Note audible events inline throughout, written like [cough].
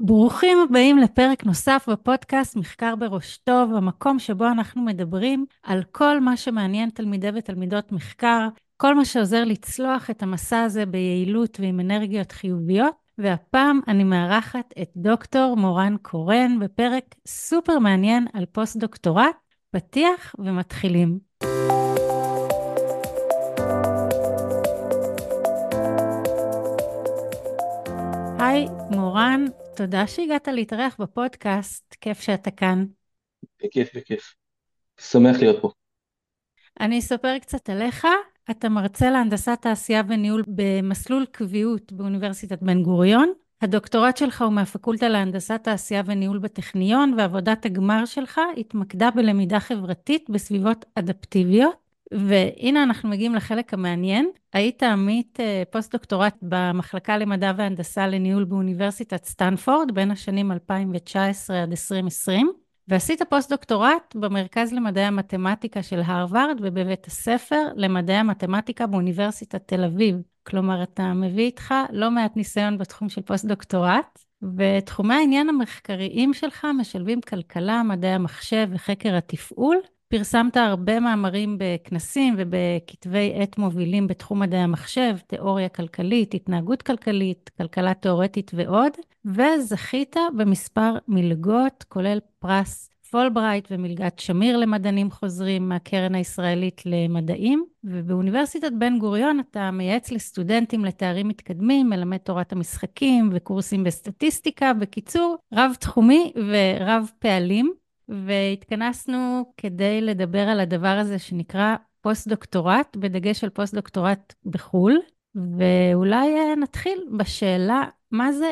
ברוכים הבאים לפרק נוסף בפודקאסט מחקר בראש טוב, המקום שבו אנחנו מדברים על כל מה שמעניין תלמידי ותלמידות מחקר, כל מה שעוזר לצלוח את המסע הזה ביעילות ועם אנרגיות חיוביות. והפעם אני מארחת את דוקטור מורן קורן בפרק סופר מעניין על פוסט-דוקטורט, פתיח ומתחילים. היי, מורן, תודה שהגעת להתארח בפודקאסט, כיף שאתה כאן. בכיף, בכיף. שמח להיות פה. אני אספר קצת עליך. אתה מרצה להנדסת תעשייה וניהול במסלול קביעות באוניברסיטת בן גוריון. הדוקטורט שלך הוא מהפקולטה להנדסת תעשייה וניהול בטכניון, ועבודת הגמר שלך התמקדה בלמידה חברתית בסביבות אדפטיביות. והנה אנחנו מגיעים לחלק המעניין. היית עמית אה, פוסט-דוקטורט במחלקה למדע והנדסה לניהול באוניברסיטת סטנפורד בין השנים 2019 עד 2020, ועשית פוסט-דוקטורט במרכז למדעי המתמטיקה של הרווארד ובבית הספר למדעי המתמטיקה באוניברסיטת תל אביב. כלומר, אתה מביא איתך לא מעט ניסיון בתחום של פוסט-דוקטורט, ותחומי העניין המחקריים שלך משלבים כלכלה, מדעי המחשב וחקר התפעול, פרסמת הרבה מאמרים בכנסים ובכתבי עת מובילים בתחום מדעי המחשב, תיאוריה כלכלית, התנהגות כלכלית, כלכלה תיאורטית ועוד, וזכית במספר מלגות, כולל פרס פולברייט ומלגת שמיר למדענים חוזרים מהקרן הישראלית למדעים, ובאוניברסיטת בן גוריון אתה מייעץ לסטודנטים לתארים מתקדמים, מלמד תורת המשחקים וקורסים בסטטיסטיקה, בקיצור, רב-תחומי ורב פעלים. והתכנסנו כדי לדבר על הדבר הזה שנקרא פוסט-דוקטורט, בדגש על פוסט-דוקטורט בחו"ל, ואולי אה, נתחיל בשאלה, מה זה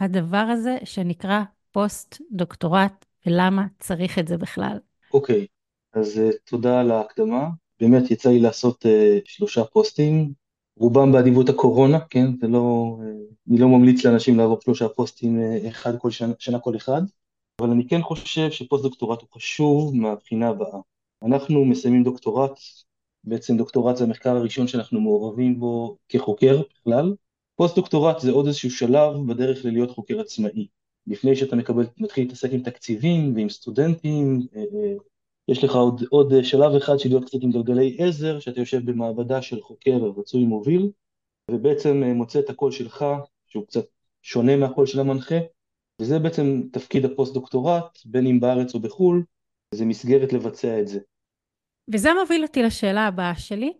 הדבר הזה שנקרא פוסט-דוקטורט, ולמה צריך את זה בכלל? אוקיי, okay, אז uh, תודה על ההקדמה. באמת יצא לי לעשות אה, שלושה פוסטים, רובם באדיבות הקורונה, כן? זה לא, אה, אני לא ממליץ לאנשים לעבור שלושה פוסטים, אה, אחד כל שנה, שנה כל אחד. אבל אני כן חושב שפוסט-דוקטורט הוא חשוב מהבחינה הבאה. אנחנו מסיימים דוקטורט, בעצם דוקטורט זה המחקר הראשון שאנחנו מעורבים בו כחוקר בכלל. פוסט-דוקטורט זה עוד איזשהו שלב בדרך ללהיות חוקר עצמאי. לפני שאתה מקבל, מתחיל להתעסק עם תקציבים ועם סטודנטים, אה, אה, יש לך עוד, עוד שלב אחד של להיות קצת עם גלגלי עזר, שאתה יושב במעבדה של חוקר רצוי מוביל, ובעצם אה, מוצא את הקול שלך, שהוא קצת שונה מהקול של המנחה, וזה בעצם תפקיד הפוסט-דוקטורט, בין אם בארץ או בחו"ל, זה מסגרת לבצע את זה. וזה מוביל אותי לשאלה הבאה שלי,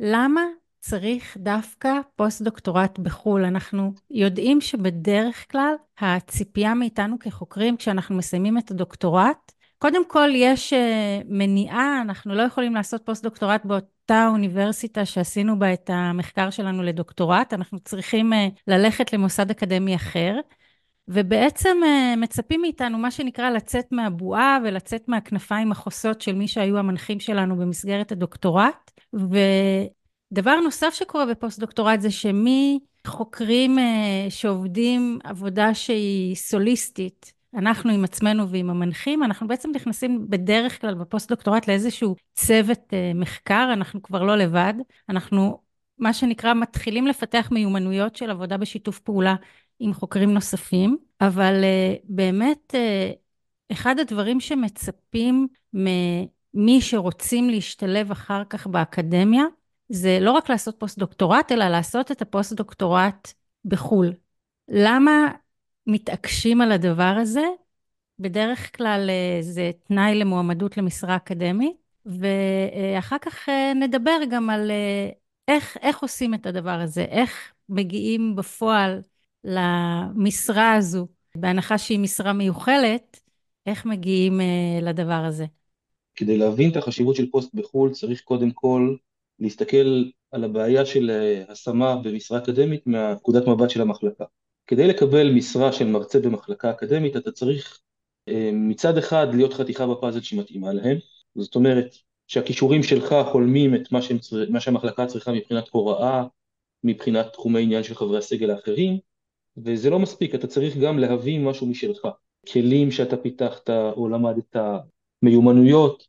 למה צריך דווקא פוסט-דוקטורט בחו"ל? אנחנו יודעים שבדרך כלל הציפייה מאיתנו כחוקרים, כשאנחנו מסיימים את הדוקטורט, קודם כל יש אה, מניעה, אנחנו לא יכולים לעשות פוסט-דוקטורט באותה אוניברסיטה שעשינו בה את המחקר שלנו לדוקטורט, אנחנו צריכים אה, ללכת למוסד אקדמי אחר. ובעצם אה, מצפים מאיתנו, מה שנקרא, לצאת מהבועה ולצאת מהכנפיים החוסות של מי שהיו המנחים שלנו במסגרת הדוקטורט. ודבר נוסף שקורה בפוסט-דוקטורט זה שמי חוקרים אה, שעובדים עבודה שהיא סוליסטית, אנחנו עם עצמנו ועם המנחים, אנחנו בעצם נכנסים בדרך כלל בפוסט-דוקטורט לאיזשהו צוות אה, מחקר, אנחנו כבר לא לבד, אנחנו מה שנקרא מתחילים לפתח מיומנויות של עבודה בשיתוף פעולה עם חוקרים נוספים, אבל אה, באמת אה, אחד הדברים שמצפים ממי שרוצים להשתלב אחר כך באקדמיה, זה לא רק לעשות פוסט-דוקטורט, אלא לעשות את הפוסט-דוקטורט בחו"ל. למה מתעקשים על הדבר הזה? בדרך כלל אה, זה תנאי למועמדות למשרה אקדמית, ואחר כך נדבר גם על איך, איך עושים את הדבר הזה, איך מגיעים בפועל למשרה הזו, בהנחה שהיא משרה מיוחלת, איך מגיעים uh, לדבר הזה? כדי להבין את החשיבות של פוסט בחו"ל צריך קודם כל להסתכל על הבעיה של uh, השמה במשרה אקדמית מהנקודת מבט של המחלקה. כדי לקבל משרה של מרצה במחלקה אקדמית אתה צריך uh, מצד אחד להיות חתיכה בפאזל שמתאימה להם, זאת אומרת שהכישורים שלך חולמים את מה, שהם, מה שהמחלקה צריכה מבחינת הוראה, מבחינת תחומי עניין של חברי הסגל האחרים, וזה לא מספיק, אתה צריך גם להביא משהו משלך. כלים שאתה פיתחת או למדת, מיומנויות,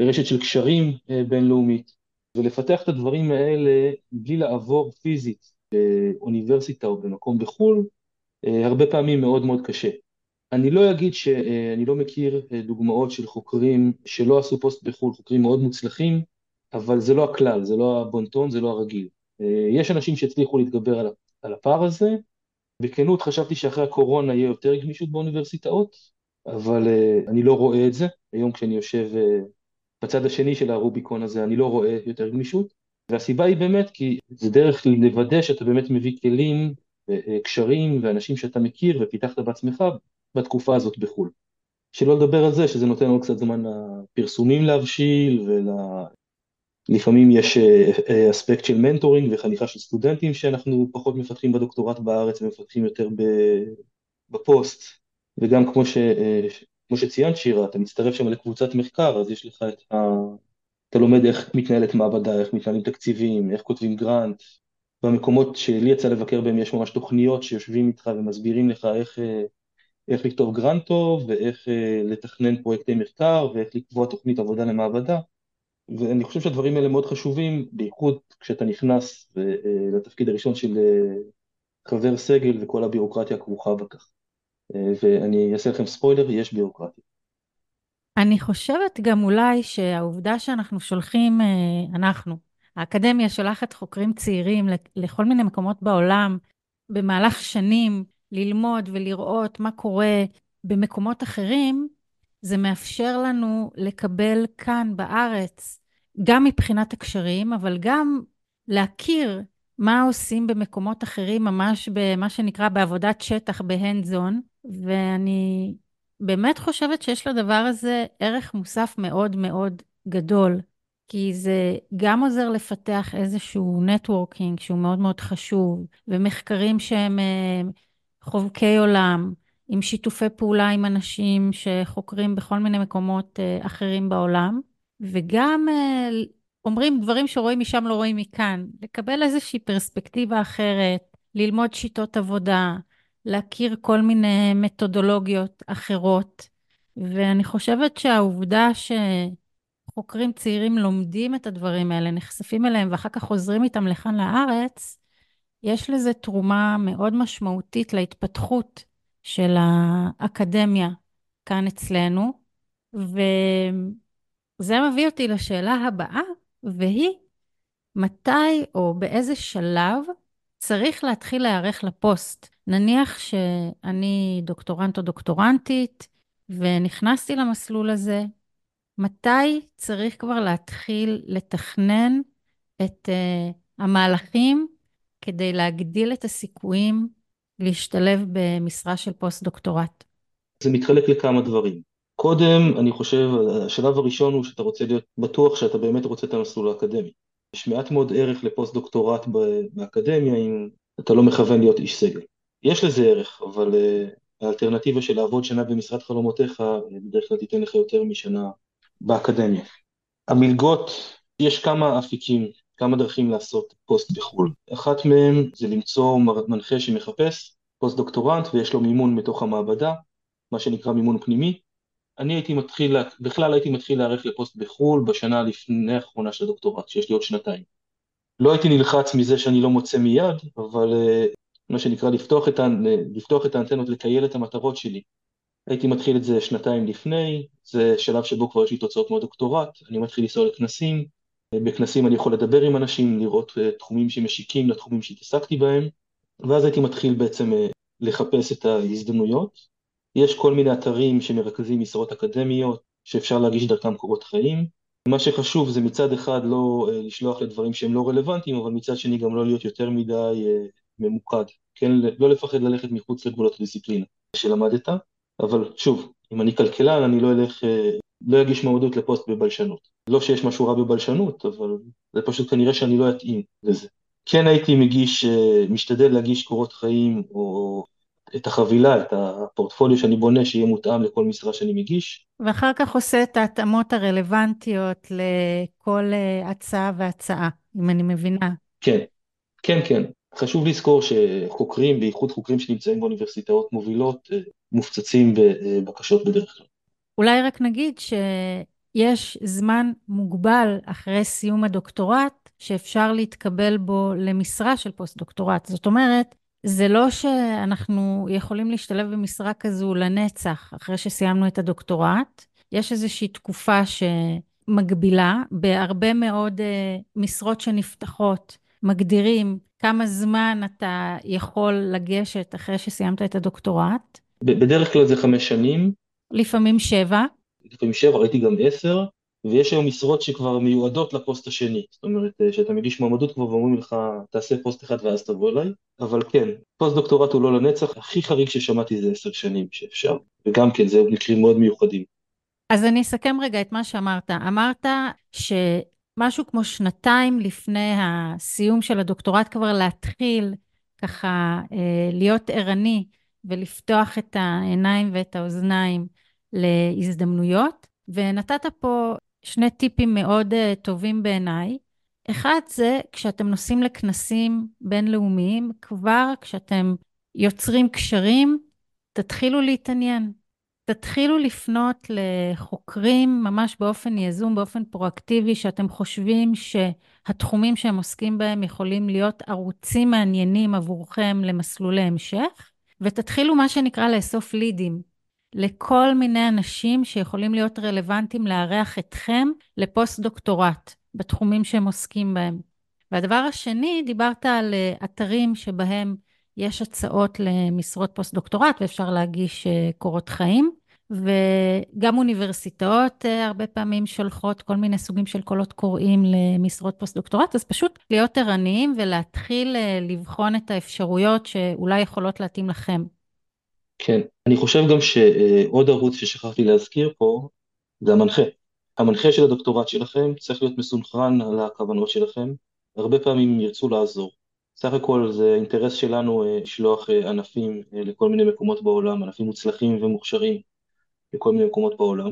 רשת של קשרים אה, בינלאומית, ולפתח את הדברים האלה בלי לעבור פיזית באוניברסיטה או במקום בחו"ל, הרבה פעמים מאוד מאוד קשה. אני לא אגיד שאני לא מכיר דוגמאות של חוקרים שלא עשו פוסט בחו"ל, חוקרים מאוד מוצלחים, אבל זה לא הכלל, זה לא הבונטון, זה לא הרגיל. יש אנשים שהצליחו להתגבר על הפער הזה, בכנות חשבתי שאחרי הקורונה יהיה יותר גמישות באוניברסיטאות, אבל אני לא רואה את זה. היום כשאני יושב בצד השני של הרוביקון הזה, אני לא רואה יותר גמישות, והסיבה היא באמת כי זה דרך לוודא שאתה באמת מביא כלים, קשרים ואנשים שאתה מכיר ופיתחת בעצמך בתקופה הזאת בחו"ל. שלא לדבר על זה שזה נותן לנו קצת זמן לפרסומים להבשיל ולפעמים יש אספקט של מנטורינג וחניכה של סטודנטים שאנחנו פחות מפתחים בדוקטורט בארץ ומפתחים יותר בפוסט. וגם כמו, ש... כמו שציינת שירה, אתה מצטרף שם לקבוצת מחקר אז יש לך את ה... אתה לומד איך מתנהלת מעבדה, איך מתנהלים תקציבים, איך כותבים grant, במקומות שלי יצא לבקר בהם יש ממש תוכניות שיושבים איתך ומסבירים לך איך, איך לכתוב גרנט טוב ואיך לתכנן פרויקטי מחקר ואיך לקבוע תוכנית עבודה למעבדה ואני חושב שהדברים האלה מאוד חשובים, בייחוד כשאתה נכנס לתפקיד הראשון של חבר סגל וכל הבירוקרטיה הכרוכה בכך. ואני אעשה לכם ספוילר, יש בירוקרטיה. אני חושבת גם אולי שהעובדה שאנחנו שולחים, אנחנו, האקדמיה שולחת חוקרים צעירים לכל מיני מקומות בעולם במהלך שנים ללמוד ולראות מה קורה במקומות אחרים, זה מאפשר לנו לקבל כאן בארץ, גם מבחינת הקשרים, אבל גם להכיר מה עושים במקומות אחרים, ממש במה שנקרא בעבודת שטח, בהנד זון, ואני באמת חושבת שיש לדבר הזה ערך מוסף מאוד מאוד גדול. כי זה גם עוזר לפתח איזשהו נטוורקינג שהוא מאוד מאוד חשוב, ומחקרים שהם אה, חובקי עולם, עם שיתופי פעולה עם אנשים שחוקרים בכל מיני מקומות אה, אחרים בעולם, וגם אה, אומרים דברים שרואים משם לא רואים מכאן, לקבל איזושהי פרספקטיבה אחרת, ללמוד שיטות עבודה, להכיר כל מיני מתודולוגיות אחרות, ואני חושבת שהעובדה ש... חוקרים צעירים לומדים את הדברים האלה, נחשפים אליהם ואחר כך חוזרים איתם לכאן לארץ, יש לזה תרומה מאוד משמעותית להתפתחות של האקדמיה כאן אצלנו. וזה מביא אותי לשאלה הבאה, והיא, מתי או באיזה שלב צריך להתחיל להיערך לפוסט? נניח שאני דוקטורנט או דוקטורנטית, ונכנסתי למסלול הזה, מתי צריך כבר להתחיל לתכנן את אה, המהלכים כדי להגדיל את הסיכויים להשתלב במשרה של פוסט-דוקטורט? זה מתחלק לכמה דברים. קודם, אני חושב, השלב הראשון הוא שאתה רוצה להיות בטוח שאתה באמת רוצה את המסלול האקדמי. יש מעט מאוד ערך לפוסט-דוקטורט באקדמיה אם אתה לא מכוון להיות איש סגל. יש לזה ערך, אבל uh, האלטרנטיבה של לעבוד שנה במשרד חלומותיך בדרך כלל תיתן לך יותר משנה באקדמיה. המלגות, יש כמה אפיקים, כמה דרכים לעשות פוסט בחו"ל. אחת מהם זה למצוא מנחה שמחפש פוסט דוקטורנט ויש לו מימון מתוך המעבדה, מה שנקרא מימון פנימי. אני הייתי מתחיל, בכלל הייתי מתחיל להיערך לפוסט בחו"ל בשנה לפני האחרונה של הדוקטורט, שיש לי עוד שנתיים. לא הייתי נלחץ מזה שאני לא מוצא מיד, אבל אה, מה שנקרא לפתוח את, לפתוח את האנטנות, לקייל את המטרות שלי. הייתי מתחיל את זה שנתיים לפני, זה שלב שבו כבר יש לי תוצאות מהדוקטורט, אני מתחיל לנסוע לכנסים, בכנסים אני יכול לדבר עם אנשים, לראות אה, תחומים שמשיקים לתחומים שהתעסקתי בהם, ואז הייתי מתחיל בעצם אה, לחפש את ההזדמנויות. יש כל מיני אתרים שמרכזים משרות אקדמיות, שאפשר להגיש דרכם קורות חיים. מה שחשוב זה מצד אחד לא אה, לשלוח לדברים שהם לא רלוונטיים, אבל מצד שני גם לא להיות יותר מדי ממוקד. כן, לא לפחד ללכת מחוץ לגבולות הדיסציפלינה שלמדת. אבל שוב, אם אני כלכלן אני לא אלך, לא אגיש מועמדות לפוסט בבלשנות. לא שיש משהו רע בבלשנות, אבל זה פשוט כנראה שאני לא אתאים לזה. כן הייתי מגיש, אה, משתדל להגיש קורות חיים או את החבילה, את הפורטפוליו שאני בונה, שיהיה מותאם לכל משרה שאני מגיש. ואחר כך עושה את ההתאמות הרלוונטיות לכל אה, הצעה והצעה, אם אני מבינה. כן, כן, כן. חשוב לזכור שחוקרים, בייחוד חוקרים שנמצאים באוניברסיטאות מובילות, מופצצים בבקשות בדרך כלל. אולי רק נגיד שיש זמן מוגבל אחרי סיום הדוקטורט שאפשר להתקבל בו למשרה של פוסט-דוקטורט. זאת אומרת, זה לא שאנחנו יכולים להשתלב במשרה כזו לנצח אחרי שסיימנו את הדוקטורט. יש איזושהי תקופה שמגבילה בהרבה מאוד uh, משרות שנפתחות, מגדירים כמה זמן אתה יכול לגשת אחרי שסיימת את הדוקטורט. בדרך כלל זה חמש שנים. לפעמים שבע. לפעמים שבע, ראיתי גם עשר. ויש היום משרות שכבר מיועדות לפוסט השני, זאת אומרת אה, שאתה מגיש מועמדות כבר ואומרים לך תעשה פוסט אחד ואז תבוא אליי, אבל כן, פוסט דוקטורט הוא לא לנצח, הכי חריג ששמעתי זה עשר שנים שאפשר, וגם כן זה מקרים מאוד מיוחדים. אז אני אסכם רגע את מה שאמרת. אמרת שמשהו כמו שנתיים לפני הסיום של הדוקטורט כבר להתחיל ככה אה, להיות ערני ולפתוח את העיניים ואת האוזניים להזדמנויות, ונתת פה שני טיפים מאוד uh, טובים בעיניי. אחד זה כשאתם נוסעים לכנסים בינלאומיים, כבר כשאתם יוצרים קשרים, תתחילו להתעניין. תתחילו לפנות לחוקרים ממש באופן יזום, באופן פרואקטיבי, שאתם חושבים שהתחומים שהם עוסקים בהם יכולים להיות ערוצים מעניינים עבורכם למסלולי המשך, ותתחילו מה שנקרא לאסוף לידים. לכל מיני אנשים שיכולים להיות רלוונטיים לארח אתכם לפוסט-דוקטורט בתחומים שהם עוסקים בהם. והדבר השני, דיברת על אה, אתרים שבהם יש הצעות למשרות פוסט-דוקטורט ואפשר להגיש אה, קורות חיים. וגם אוניברסיטאות אה, הרבה פעמים שולחות כל מיני סוגים של קולות קוראים למשרות פוסט-דוקטורט, אז פשוט להיות ערניים ולהתחיל לבחון את האפשרויות שאולי יכולות להתאים לכם. כן, אני חושב גם שעוד ערוץ ששכחתי להזכיר פה, זה המנחה. המנחה של הדוקטורט שלכם צריך להיות מסונכרן על הכוונות שלכם, הרבה פעמים ירצו לעזור. סך הכל זה אינטרס שלנו אה, לשלוח אה, ענפים אה, לכל מיני מקומות בעולם, ענפים מוצלחים ומוכשרים לכל מיני מקומות בעולם,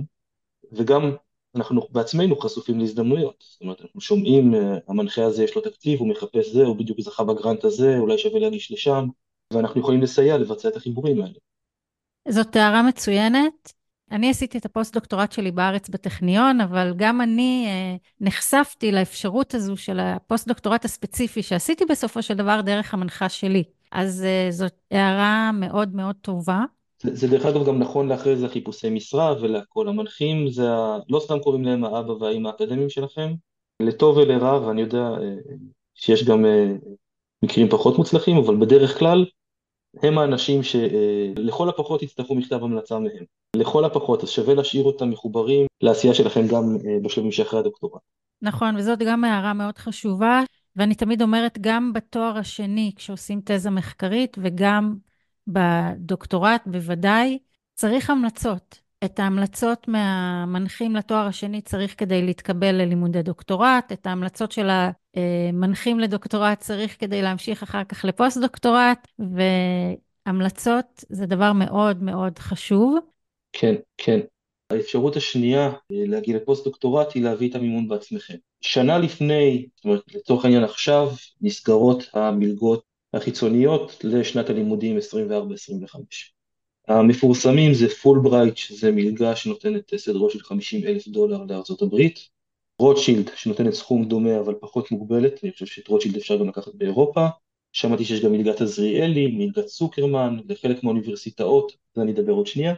וגם אנחנו בעצמנו חשופים להזדמנויות. זאת אומרת, אנחנו שומעים, המנחה הזה יש לו תקציב, הוא מחפש זה, הוא בדיוק זכה בגרנט הזה, אולי שווה להגיש לשם, ואנחנו יכולים לסייע לבצע את החיבורים האלה. זאת הערה מצוינת. אני עשיתי את הפוסט-דוקטורט שלי בארץ בטכניון, אבל גם אני אה, נחשפתי לאפשרות הזו של הפוסט-דוקטורט הספציפי שעשיתי בסופו של דבר דרך המנחה שלי. אז אה, זאת הערה מאוד מאוד טובה. זה, דרך אגב גם נכון לאחרי זה חיפושי משרה ולכל המנחים, זה ה... לא סתם קוראים להם האבא והאימא האקדמיים שלכם, לטוב ולרע, ואני יודע אה, שיש גם אה, מקרים פחות מוצלחים, אבל בדרך כלל הם האנשים שלכל הפחות יצטרכו מכתב המלצה מהם. לכל הפחות, אז שווה להשאיר אותם מחוברים לעשייה שלכם גם אה, בשלבים שאחרי הדוקטורט. נכון, וזאת גם הערה מאוד חשובה, ואני תמיד אומרת, גם בתואר השני, כשעושים תזה מחקרית, וגם בדוקטורט, בוודאי, צריך המלצות. את ההמלצות מהמנחים לתואר השני צריך כדי להתקבל ללימודי דוקטורט, את ההמלצות של המנחים לדוקטורט צריך כדי להמשיך אחר כך לפוסט-דוקטורט, והמלצות זה דבר מאוד מאוד חשוב. כן, כן. האפשרות השנייה להגיע לפוסט-דוקטורט היא להביא את המימון בעצמכם. שנה לפני, זאת אומרת לצורך העניין עכשיו, נסגרות המלגות החיצוניות לשנת הלימודים 24-25. המפורסמים זה פולברייט, שזה מלגה שנותנת סדר של 50 אלף דולר לארצות הברית, רוטשילד שנותנת סכום דומה אבל פחות מוגבלת, אני חושב שאת רוטשילד אפשר גם לקחת באירופה, שמעתי שיש גם מלגת עזריאלי, מלגת צוקרמן, לחלק מהאוניברסיטאות, זה אני אדבר עוד שנייה,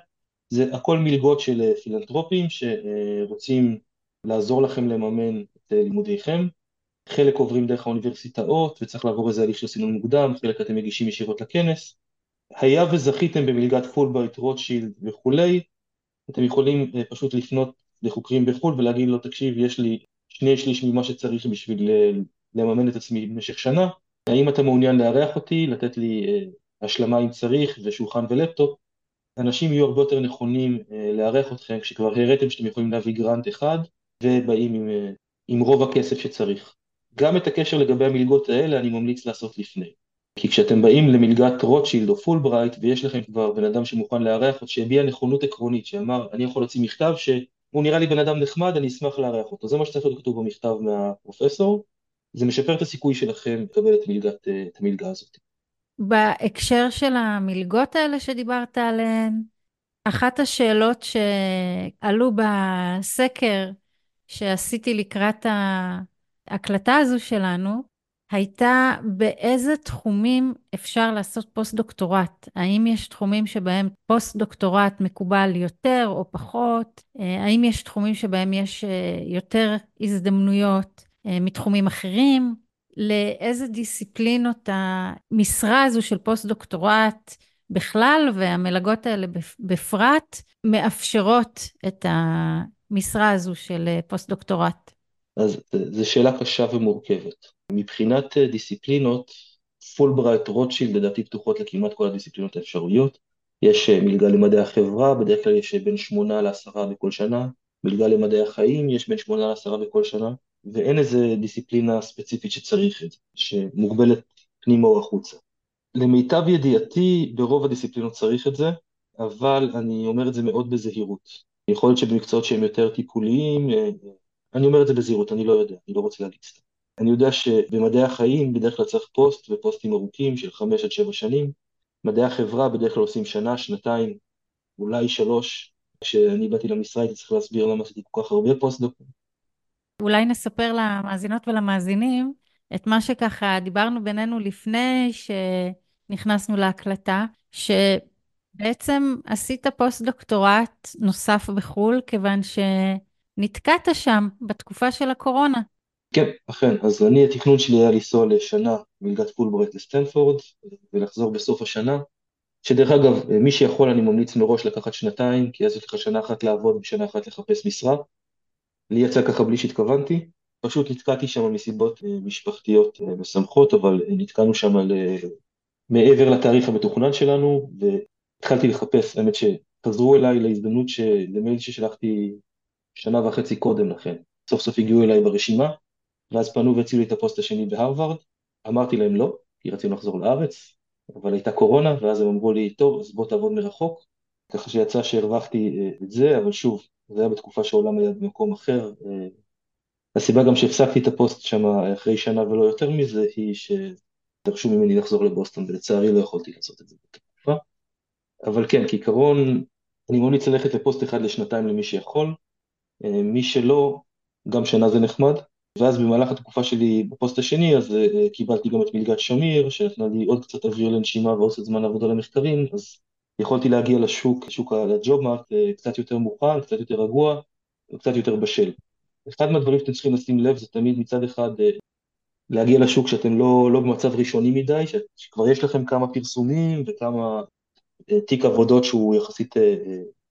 זה הכל מלגות של פילנטרופים שרוצים לעזור לכם לממן את לימודיכם, חלק עוברים דרך האוניברסיטאות וצריך לעבור איזה הליך של סינון מוקדם, חלק אתם מגישים ישירות לכנס, היה וזכיתם במלגת פולברייט, רוטשילד וכולי, אתם יכולים אה, פשוט לפנות לחוקרים בחו"ל ולהגיד לו, תקשיב, יש לי שני שליש ממה שצריך בשביל אה, לממן את עצמי במשך שנה, האם אתה מעוניין לארח אותי, לתת לי אה, השלמה אם צריך ושולחן ולפטופ, אנשים יהיו הרבה יותר נכונים לארח אתכם כשכבר הראיתם שאתם יכולים להביא grant אחד ובאים עם, עם רוב הכסף שצריך. גם את הקשר לגבי המלגות האלה אני ממליץ לעשות לפני. כי כשאתם באים למלגת רוטשילד או פולברייט ויש לכם כבר בן אדם שמוכן לארח או שהביע נכונות עקרונית שאמר אני יכול להוציא מכתב שהוא נראה לי בן אדם נחמד אני אשמח לארח אותו זה מה שצריך להיות כתוב במכתב מהפרופסור זה משפר את הסיכוי שלכם לקבל את, מלגת, את המלגה הזאת. בהקשר של המלגות האלה שדיברת עליהן אחת השאלות שעלו בסקר שעשיתי לקראת ההקלטה הזו שלנו הייתה באיזה תחומים אפשר לעשות פוסט-דוקטורט. האם יש תחומים שבהם פוסט-דוקטורט מקובל יותר או פחות? אה, האם יש תחומים שבהם יש אה, יותר הזדמנויות אה, מתחומים אחרים? לאיזה דיסציפלינות המשרה הזו של פוסט-דוקטורט בכלל והמלגות האלה בפרט מאפשרות את המשרה הזו של פוסט-דוקטורט? אז זו שאלה קשה ומורכבת. מבחינת אה, דיסציפלינות, פולברייט רוטשילד לדעתי פתוחות לכמעט כל הדיסציפלינות האפשריות. יש אה, מלגה למדעי החברה, בדרך כלל יש אה, בין שמונה לעשרה בכל שנה. מלגה למדעי החיים, יש בין שמונה לעשרה בכל שנה. ואין איזה דיסציפלינה ספציפית שצריך את זה, שמוגבלת פנימה או החוצה. למיטב ידיעתי, ברוב הדיסציפלינות צריך את זה, אבל אני אומר את זה מאוד בזהירות. יכול להיות שבמקצועות שהם יותר טיפוליים, אני אומר את זה בזהירות, אני לא יודע, אני לא רוצה להגיד סתם. אני יודע שבמדעי החיים בדרך כלל צריך פוסט ופוסטים ארוכים של חמש עד שבע שנים. מדעי החברה בדרך כלל עושים שנה, שנתיים, אולי שלוש. כשאני באתי למשרה הייתי צריך להסביר למה עשיתי כל כך הרבה פוסט-דוקים. אולי נספר למאזינות ולמאזינים את מה שככה דיברנו בינינו לפני שנכנסנו להקלטה, שבעצם עשית פוסט-דוקטורט נוסף בחו"ל, כיוון שנתקעת שם בתקופה של הקורונה. כן, אכן. אז אני, התכנון שלי היה לנסוע לשנה מלגת פולברייט לסטנפורד, ולחזור בסוף השנה. שדרך אגב, מי שיכול אני ממליץ מראש לקחת שנתיים, כי אז יש לך שנה אחת לעבוד ושנה אחת לחפש משרה. לי יצא ככה בלי שהתכוונתי, פשוט נתקעתי שם מסיבות אה, משפחתיות אה, משמחות, אבל נתקענו שם על... מעבר לתאריך המתוכנן שלנו, והתחלתי לחפש, האמת שחזרו אליי להזדמנות למייל ששלחתי שנה וחצי קודם לכן. סוף סוף הגיעו אליי ברשימה, ואז פנו והציעו לי את הפוסט השני בהרווארד, אמרתי להם לא, כי רצינו לחזור לארץ, אבל הייתה קורונה, ואז הם אמרו לי, טוב, אז בוא תעבוד מרחוק, ככה שיצא שהרווחתי אה, את זה, אבל שוב, זה היה בתקופה שהעולם היה במקום אחר. אה, הסיבה גם שהפסקתי את הפוסט שם אחרי שנה ולא יותר מזה, היא שדרשו ממני לחזור לבוסטון, ולצערי לא יכולתי לעשות את זה בתקופה. אבל כן, כעיקרון, אני ממליץ ללכת לפוסט אחד לשנתיים למי שיכול, אה, מי שלא, גם שנה זה נחמד, ואז במהלך התקופה שלי בפוסט השני, אז uh, קיבלתי גם את מלגת שמיר, שנתנה לי עוד קצת אוויר לנשימה ועוד קצת זמן לעבודה למחקרים, אז יכולתי להגיע לשוק, לשוק הג'וב מארט, קצת יותר מוכן, קצת יותר רגוע וקצת יותר בשל. אחד מהדברים שאתם צריכים לשים לב זה תמיד מצד אחד להגיע לשוק שאתם לא, לא במצב ראשוני מדי, שכבר יש לכם כמה פרסומים וכמה תיק עבודות שהוא יחסית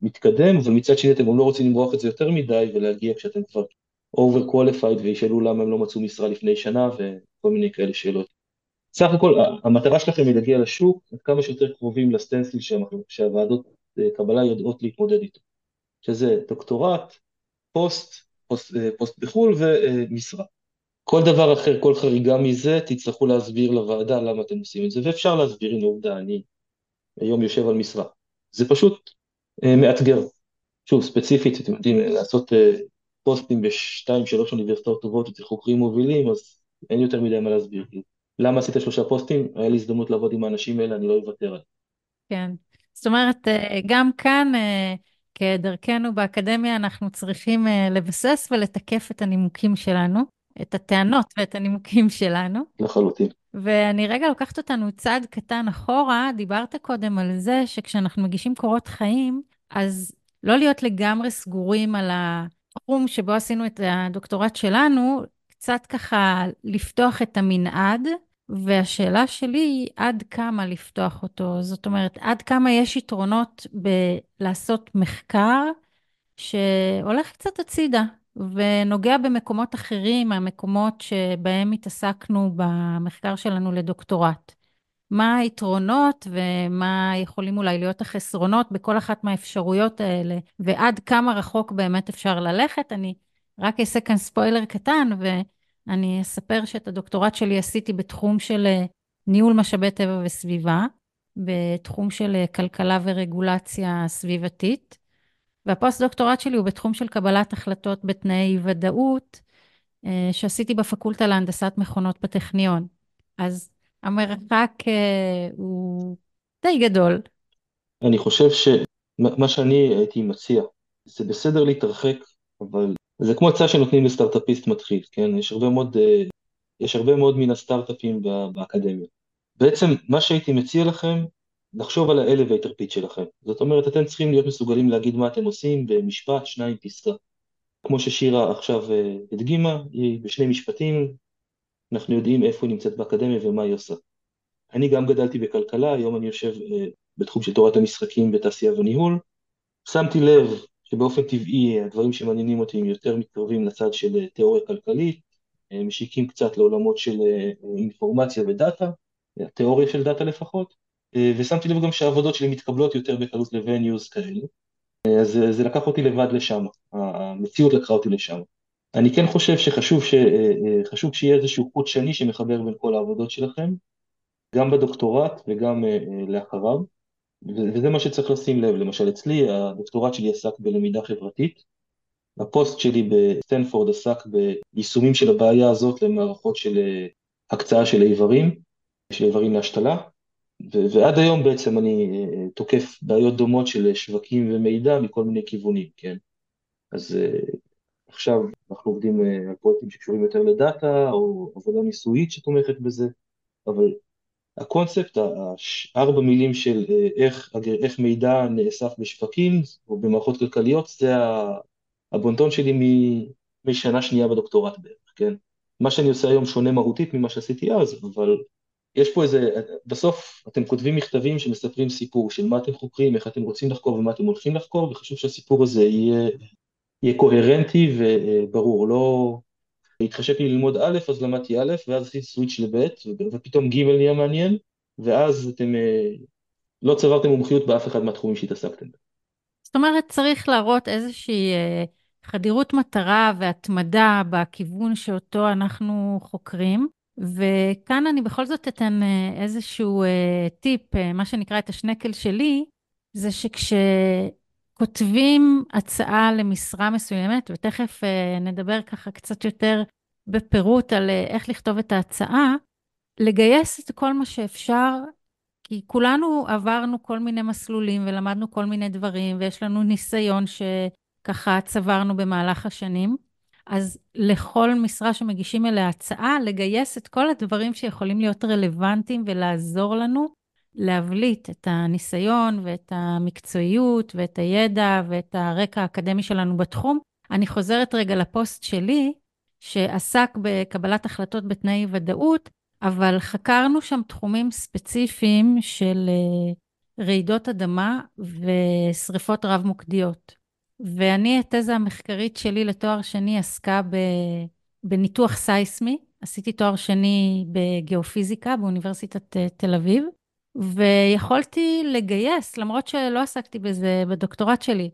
מתקדם, ומצד שני אתם גם לא רוצים למרוח את זה יותר מדי ולהגיע כשאתם כבר over qualified וישאלו למה הם לא מצאו משרה לפני שנה וכל מיני כאלה שאלות. סך הכל המטרה שלכם היא להגיע לשוק עד כמה שיותר קרובים לסטנסיל שהוועדות אה, קבלה יודעות להתמודד איתו, שזה דוקטורט, פוסט, פוסט, אה, פוסט בחו"ל ומשרה. כל דבר אחר, כל חריגה מזה, תצטרכו להסביר לוועדה למה אתם עושים את זה, ואפשר להסביר, הנה עובדה, אני היום יושב על משרה. זה פשוט אה, מאתגר. שוב, ספציפית, אתם יודעים, לעשות פוסטים בשתיים, שלוש אוניברסיטאות טובות אצל חוקרים מובילים, אז אין יותר מדי מה להסביר. למה עשית שלושה פוסטים? היה לי הזדמנות לעבוד עם האנשים האלה, אני לא אוותר עליהם. כן. זאת אומרת, אה, גם כאן, אה, כדרכנו באקדמיה, אנחנו צריכים אה, לבסס ולתקף את הנימוקים שלנו, את הטענות ואת הנימוקים שלנו. לחלוטין. ואני רגע לוקחת אותנו צעד קטן אחורה, דיברת קודם על זה שכשאנחנו מגישים קורות חיים, אז לא להיות לגמרי סגורים על. התחום שבו עשינו את הדוקטורט שלנו, קצת ככה לפתוח את המנעד, והשאלה שלי היא עד כמה לפתוח אותו. זאת אומרת, עד כמה יש יתרונות בלעשות מחקר שהולך קצת הצידה ונוגע במקומות אחרים, המקומות שבהם התעסקנו במחקר שלנו לדוקטורט. מה היתרונות ומה יכולים אולי להיות החסרונות בכל אחת מהאפשרויות האלה, ועד כמה רחוק באמת אפשר ללכת. אני רק אעשה כאן ספוילר קטן, ואני אספר שאת הדוקטורט שלי עשיתי בתחום של ניהול משאבי טבע וסביבה, בתחום של כלכלה ורגולציה סביבתית, והפוסט-דוקטורט שלי הוא בתחום של קבלת החלטות בתנאי ודאות, אה, שעשיתי בפקולטה להנדסת מכונות בטכניון. אז המרחק אה, הוא די גדול. אני חושב שמה שאני הייתי מציע, זה בסדר להתרחק, אבל זה כמו הצעה שנותנים לסטארט-אפיסט מתחיל, כן? יש הרבה מאוד uh, יש הרבה מאוד מן הסטארט-אפים באקדמיה. בעצם מה שהייתי מציע לכם, לחשוב על ה-elevator pitch שלכם. זאת אומרת, אתם צריכים להיות מסוגלים להגיד מה אתם עושים במשפט, שניים, פסקה. כמו ששירה עכשיו אה, הדגימה, היא בשני משפטים, אנחנו יודעים איפה היא נמצאת באקדמיה ומה היא עושה. אני גם גדלתי בכלכלה, היום אני יושב אה, בתחום של תורת המשחקים בתעשייה וניהול. שמתי לב שבאופן טבעי הדברים שמעניינים אותי הם יותר מתקרבים לצד של אה, תיאוריה כלכלית, משיקים קצת לעולמות של אינפורמציה ודאטה, התיאוריה של דאטה לפחות, ושמתי לב גם שהעבודות שלי מתקבלות יותר בקלות ל venues כאלה. אז זה לקח אותי לבד לשם, המציאות לקחה אותי לשם. אני כן חושב שחשוב ש, חשוב שיהיה איזשהו חוט שני שמחבר בין כל העבודות שלכם, גם בדוקטורט וגם לאחריו, וזה מה שצריך לשים לב. למשל אצלי, הדוקטורט שלי עסק בלמידה חברתית, הפוסט שלי בסטנפורד עסק ביישומים של הבעיה הזאת למערכות של הקצאה של איברים, של איברים להשתלה, ועד היום בעצם אני אה, אה, תוקף בעיות דומות של שווקים ומידע מכל מיני כיוונים, כן? אז אה, עכשיו אנחנו עובדים על פרויקטים שקשורים יותר לדאטה, או עבודה ניסויית שתומכת בזה, אבל הקונספט, ארבע מילים של איך, איך מידע נאסף בשווקים או במערכות כלכליות, זה הבונטון שלי משנה שנייה בדוקטורט בערך, כן? מה שאני עושה היום שונה מהותית ממה שעשיתי אז, אבל יש פה איזה, בסוף אתם כותבים מכתבים שמספרים סיפור של מה אתם חוקרים, איך אתם רוצים לחקור ומה אתם הולכים לחקור, וחשוב שהסיפור הזה יהיה, יהיה קוהרנטי וברור, לא התחשק לי ללמוד א', אז למדתי א', ואז עשיתי סוויץ' לב', ופתאום ג' נהיה מעניין, ואז אתם אה, לא צברתם מומחיות באף אחד מהתחומים שהתעסקתם. זאת אומרת, צריך להראות איזושהי אה, חדירות מטרה והתמדה בכיוון שאותו אנחנו חוקרים. וכאן אני בכל זאת אתן אה, איזשהו אה, טיפ, אה, מה שנקרא את השנקל שלי, זה שכשכותבים הצעה למשרה מסוימת, ותכף נדבר ככה קצת יותר בפירוט על איך לכתוב את ההצעה, לגייס את כל מה שאפשר, כי כולנו עברנו כל מיני מסלולים ולמדנו כל מיני דברים, ויש לנו ניסיון שככה צברנו במהלך השנים. אז לכל משרה שמגישים אליה הצעה, לגייס את כל הדברים שיכולים להיות רלוונטיים ולעזור לנו להבליט את הניסיון ואת המקצועיות ואת הידע ואת הרקע האקדמי שלנו בתחום. אני חוזרת רגע לפוסט שלי, שעסק בקבלת החלטות בתנאי ודאות, אבל חקרנו שם תחומים ספציפיים של אה, רעידות אדמה ושריפות רב-מוקדיות. ואני, התזה המחקרית שלי לתואר שני עסקה ב, בניתוח סייסמי. עשיתי תואר שני בגיאופיזיקה באוניברסיטת אה, תל אביב, ויכולתי לגייס, למרות שלא עסקתי בזה בדוקטורט שלי,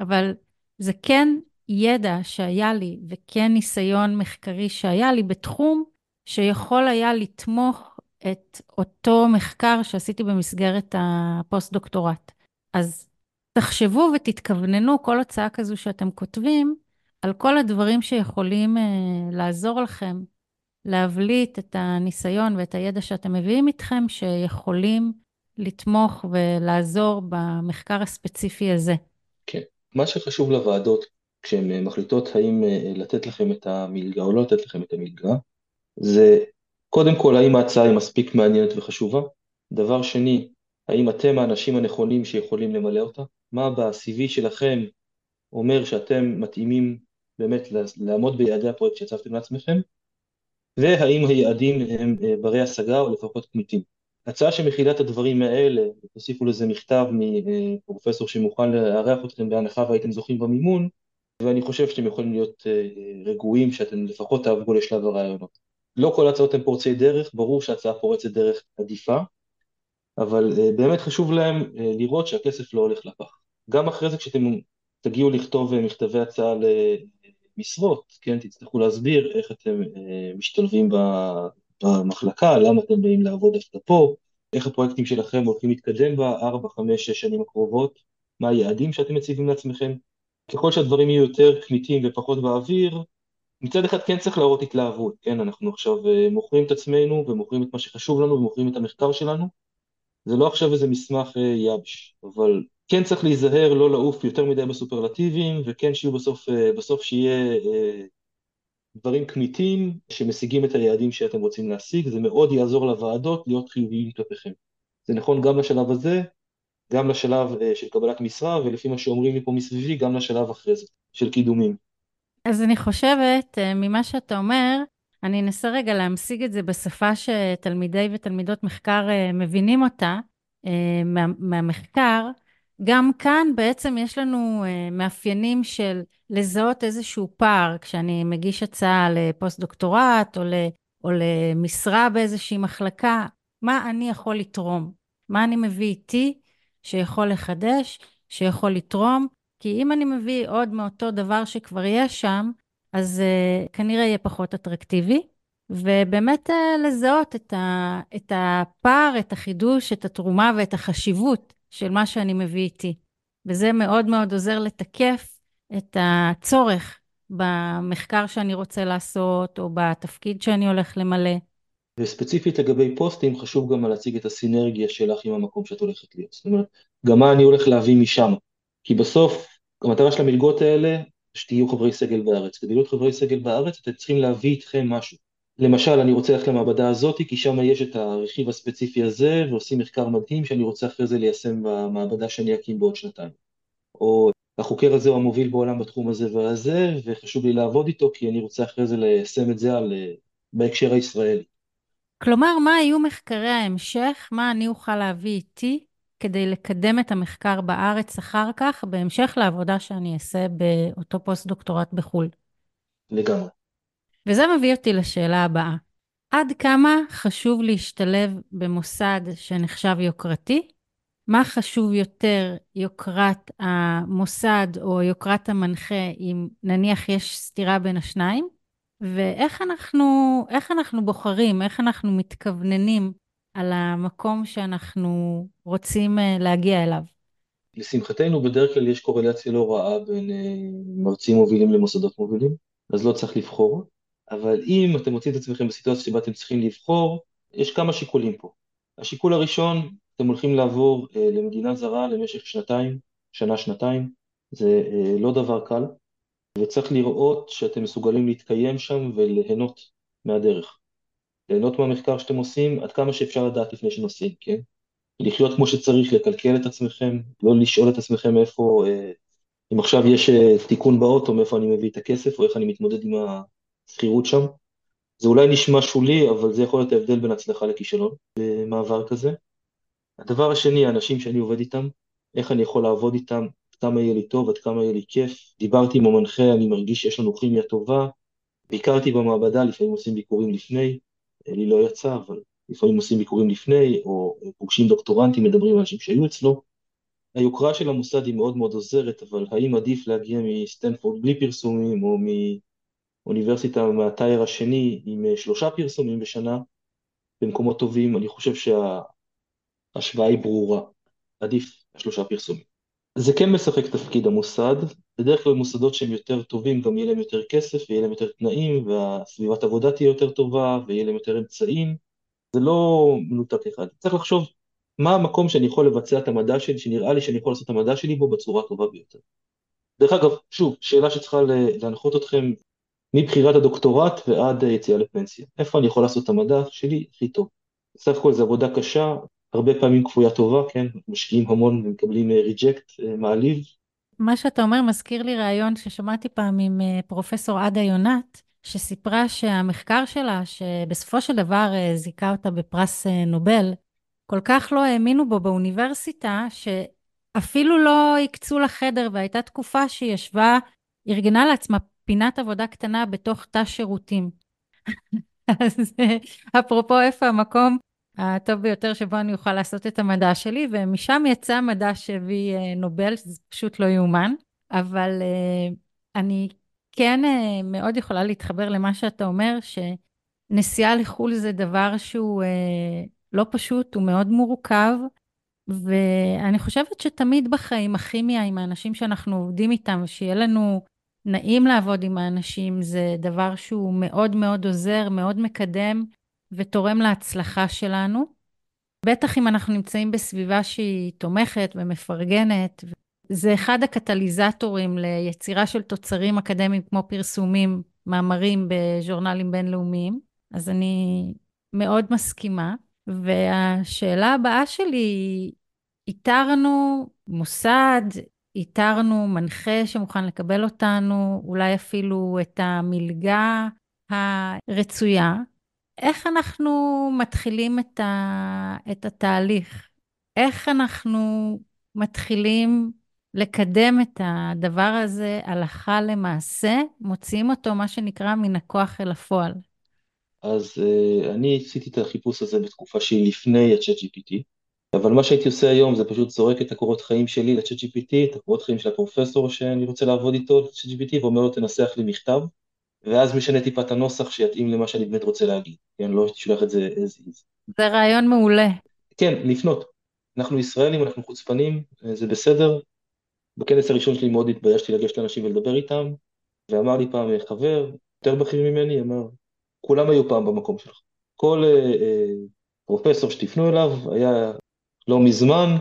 אבל זה כן ידע שהיה לי וכן ניסיון מחקרי שהיה לי בתחום שיכול היה לתמוך את אותו מחקר שעשיתי במסגרת הפוסט-דוקטורט. אז תחשבו ותתכווננו כל הצעה כזו שאתם כותבים, על כל הדברים שיכולים uh, לעזור לכם להבליט את הניסיון ואת הידע שאתם מביאים איתכם, שיכולים לתמוך ולעזור במחקר הספציפי הזה. כן. מה שחשוב לוועדות, כשהן מחליטות האם אה, לתת לכם את המלגה או לא לתת לכם את המלגה, זה קודם כל האם ההצעה היא מספיק מעניינת וחשובה, דבר שני, האם אתם האנשים הנכונים שיכולים למלא אותה? מה ב-CV שלכם אומר שאתם מתאימים באמת לעמוד ביעדי הפרויקט שהצבתם לעצמכם? והאם היעדים הם אה, ברי השגה או לפחות כמיתים. הצעה שמכילה את הדברים האלה, תוסיפו לזה מכתב מפרופסור שמוכן לארח אתכם בהנחה והייתם זוכים במימון, ואני חושב שאתם יכולים להיות אה, רגועים שאתם לפחות תעברו לשלב הרעיונות. לא כל ההצעות הן פורצי דרך, ברור שהצעה פורצת דרך עדיפה, אבל אה, באמת חשוב להם אה, לראות שהכסף לא הולך לפח. גם אחרי זה כשאתם תגיעו לכתוב אה, מכתבי הצעה למשרות, כן, תצטרכו להסביר איך אתם משתלבים במחלקה, למה אתם באים לעבוד דווקא פה, איך הפרויקטים שלכם הולכים להתקדם בארבע, חמש, שש שנים הקרובות, מה היעדים שאתם מציבים לעצמכם. ככל שהדברים יהיו יותר כמיתים ופחות באוויר, מצד אחד כן צריך להראות התלהבות, כן, אנחנו עכשיו מוכרים את עצמנו ומוכרים את מה שחשוב לנו ומוכרים את המחקר שלנו, זה לא עכשיו איזה מסמך אה, יבש, אבל כן צריך להיזהר לא לעוף יותר מדי בסופרלטיבים, וכן שיהיו בסוף, אה, בסוף שיהיה אה, דברים כמיתים שמשיגים את היעדים שאתם רוצים להשיג, זה מאוד יעזור לוועדות להיות חיוביים כלפיכם. זה נכון גם לשלב הזה, גם לשלב אה, של קבלת משרה, ולפי מה שאומרים לי פה מסביבי, גם לשלב אחרי זה, של קידומים. אז אני חושבת, ממה שאתה אומר, אני אנסה רגע להמשיג את זה בשפה שתלמידי ותלמידות מחקר מבינים אותה, מה, מהמחקר. גם כאן בעצם יש לנו מאפיינים של לזהות איזשהו פער. כשאני מגיש הצעה לפוסט-דוקטורט או, או למשרה באיזושהי מחלקה, מה אני יכול לתרום, מה אני מביא איתי שיכול לחדש, שיכול לתרום, כי אם אני מביא עוד מאותו דבר שכבר יש שם, אז uh, כנראה יהיה פחות אטרקטיבי. ובאמת uh, לזהות את, ה, את הפער, את החידוש, את התרומה ואת החשיבות של מה שאני מביא איתי. וזה מאוד מאוד עוזר לתקף את הצורך במחקר שאני רוצה לעשות, או בתפקיד שאני הולך למלא. וספציפית לגבי פוסטים, חשוב גם להציג את הסינרגיה שלך עם המקום שאת הולכת להיות. זאת אומרת, גם מה אני הולך להביא משם. כי בסוף, המטרה של המלגות האלה, שתהיו חברי סגל בארץ. כדי להיות חברי סגל בארץ, אתם צריכים להביא איתכם משהו. למשל, אני רוצה ללכת למעבדה הזאת, כי שם יש את הרכיב הספציפי הזה, ועושים מחקר מדהים שאני רוצה אחרי זה ליישם במעבדה שאני אקים בעוד שנתיים. או החוקר הזה הוא המוביל בעולם בתחום הזה והזה, וחשוב לי לעבוד איתו, כי אני רוצה אחרי זה ליישם את זה על, בהקשר הישראלי. כלומר, מה היו מחקרי ההמשך? מה אני אוכל להביא איתי כדי לקדם את המחקר בארץ אחר כך, בהמשך לעבודה שאני אעשה באותו פוסט-דוקטורט בחו"ל? לגמרי. וזה מביא אותי לשאלה הבאה. עד כמה חשוב להשתלב במוסד שנחשב יוקרתי? מה חשוב יותר, יוקרת המוסד או יוקרת המנחה, אם נניח יש סתירה בין השניים? ואיך אנחנו, אנחנו בוחרים, איך אנחנו מתכווננים על המקום שאנחנו רוצים אה, להגיע אליו? לשמחתנו, בדרך כלל יש קורלציה לא רעה בין אה, מרצים מובילים למוסדות מובילים, אז לא צריך לבחור. אבל אם אתם מוצאים את עצמכם בסיטואציה שבה אתם צריכים לבחור, יש כמה שיקולים פה. השיקול הראשון, אתם הולכים לעבור אה, למדינה זרה למשך שנתיים, שנה-שנתיים, זה אה, לא דבר קל, וצריך לראות שאתם מסוגלים להתקיים שם וליהנות מהדרך. ליהנות מהמחקר שאתם עושים עד כמה שאפשר לדעת לפני שנוסעים, כן? לחיות כמו שצריך, לקלקל את עצמכם, לא לשאול את עצמכם איפה, אה, אם עכשיו יש אה, תיקון באוטו, מאיפה אני מביא את הכסף, או איך אני מתמודד עם השכירות שם. זה אולי נשמע שולי, אבל זה יכול להיות ההבדל בין הצלחה לכישלון במעבר כזה. הדבר השני, האנשים שאני עובד איתם, איך אני יכול לעבוד איתם, עד כמה יהיה לי טוב, עד כמה יהיה לי כיף. דיברתי עם המנחה, אני מרגיש שיש לנו כימיה טובה. ביקרתי במעבדה, לפעמים עושים ביקורים לפני, לי לא יצא, אבל לפעמים עושים ביקורים לפני, או פוגשים דוקטורנטים, מדברים עם אנשים שהיו אצלו. היוקרה של המוסד היא מאוד מאוד עוזרת, אבל האם עדיף להגיע מסטנפורד בלי פרסומים, או מאוניברסיטה מהטייר השני עם שלושה פרסומים בשנה, במקומות טובים, אני חושב שההשוואה היא ברורה. עדיף שלושה פרסומים. זה כן משחק תפקיד המוסד, בדרך כלל מוסדות שהם יותר טובים גם יהיה להם יותר כסף ויהיה להם יותר תנאים והסביבת עבודה תהיה יותר טובה ויהיה להם יותר אמצעים, זה לא מנותק אחד, צריך לחשוב מה המקום שאני יכול לבצע את המדע שלי, שנראה לי שאני יכול לעשות את המדע שלי בו בצורה הטובה ביותר. דרך אגב, שוב, שאלה שצריכה להנחות אתכם מבחירת הדוקטורט ועד יציאה לפנסיה, איפה אני יכול לעשות את המדע שלי הכי טוב. סך הכל זו עבודה קשה, הרבה פעמים כפויה טובה, כן, משקיעים המון ומקבלים ריג'קט אה, אה, מעליב. מה שאתה אומר מזכיר לי ראיון ששמעתי פעם עם אה, פרופסור עדה יונת, שסיפרה שהמחקר שלה, שבסופו של דבר זיכה אותה בפרס נובל, כל כך לא האמינו בו באוניברסיטה, שאפילו לא הקצו לה חדר, והייתה תקופה שהיא ישבה, ארגנה לעצמה פינת עבודה קטנה בתוך תא שירותים. [laughs] אז אפרופו איפה המקום הטוב ביותר שבו אני אוכל לעשות את המדע שלי, ומשם יצא מדע שהביא אה, נובל, שזה פשוט לא יאומן, אבל uh, אני כן uh, מאוד יכולה להתחבר למה שאתה אומר, שנסיעה לחו"ל זה דבר שהוא לא פשוט, הוא מאוד מורכב, ואני חושבת שתמיד בחיים הכימיה עם האנשים שאנחנו עובדים איתם, שיהיה לנו נעים לעבוד עם האנשים, זה דבר שהוא מאוד מאוד עוזר, מאוד מקדם. ותורם להצלחה שלנו. בטח אם אנחנו נמצאים בסביבה שהיא תומכת ומפרגנת. זה אחד הקטליזטורים ליצירה של תוצרים אקדמיים כמו פרסומים מאמרים בז'ורנלים בינלאומיים, אז אני מאוד מסכימה. והשאלה הבאה שלי איתרנו מוסד, איתרנו מנחה שמוכן לקבל אותנו, אולי אפילו את המלגה הרצויה. איך אנחנו מתחילים את, ה... את התהליך? איך אנחנו מתחילים לקדם את הדבר הזה הלכה למעשה, מוציאים אותו, מה שנקרא, מן הכוח אל הפועל? אז uh, אני עשיתי את החיפוש הזה בתקופה שהיא לפני ה-chat GPT, אבל מה שהייתי עושה היום זה פשוט זורק את הקורות חיים שלי ל-chat GPT, את הקורות חיים של הפרופסור שאני רוצה לעבוד איתו ל-chat GPT, ואומר לו תנסח לי מכתב, ואז משנה טיפה את הנוסח שיתאים למה שאני באמת רוצה להגיד, כן, לא תשלח את זה as is. זה רעיון מעולה. כן, לפנות. אנחנו ישראלים, אנחנו חוצפנים, זה בסדר. בכנס הראשון שלי מאוד התביישתי לגשת לאנשים ולדבר איתם, ואמר לי פעם חבר, יותר בכיר ממני, אמר, כולם היו פעם במקום שלך. כל אה, אה, פרופסור שתפנו אליו היה לא מזמן,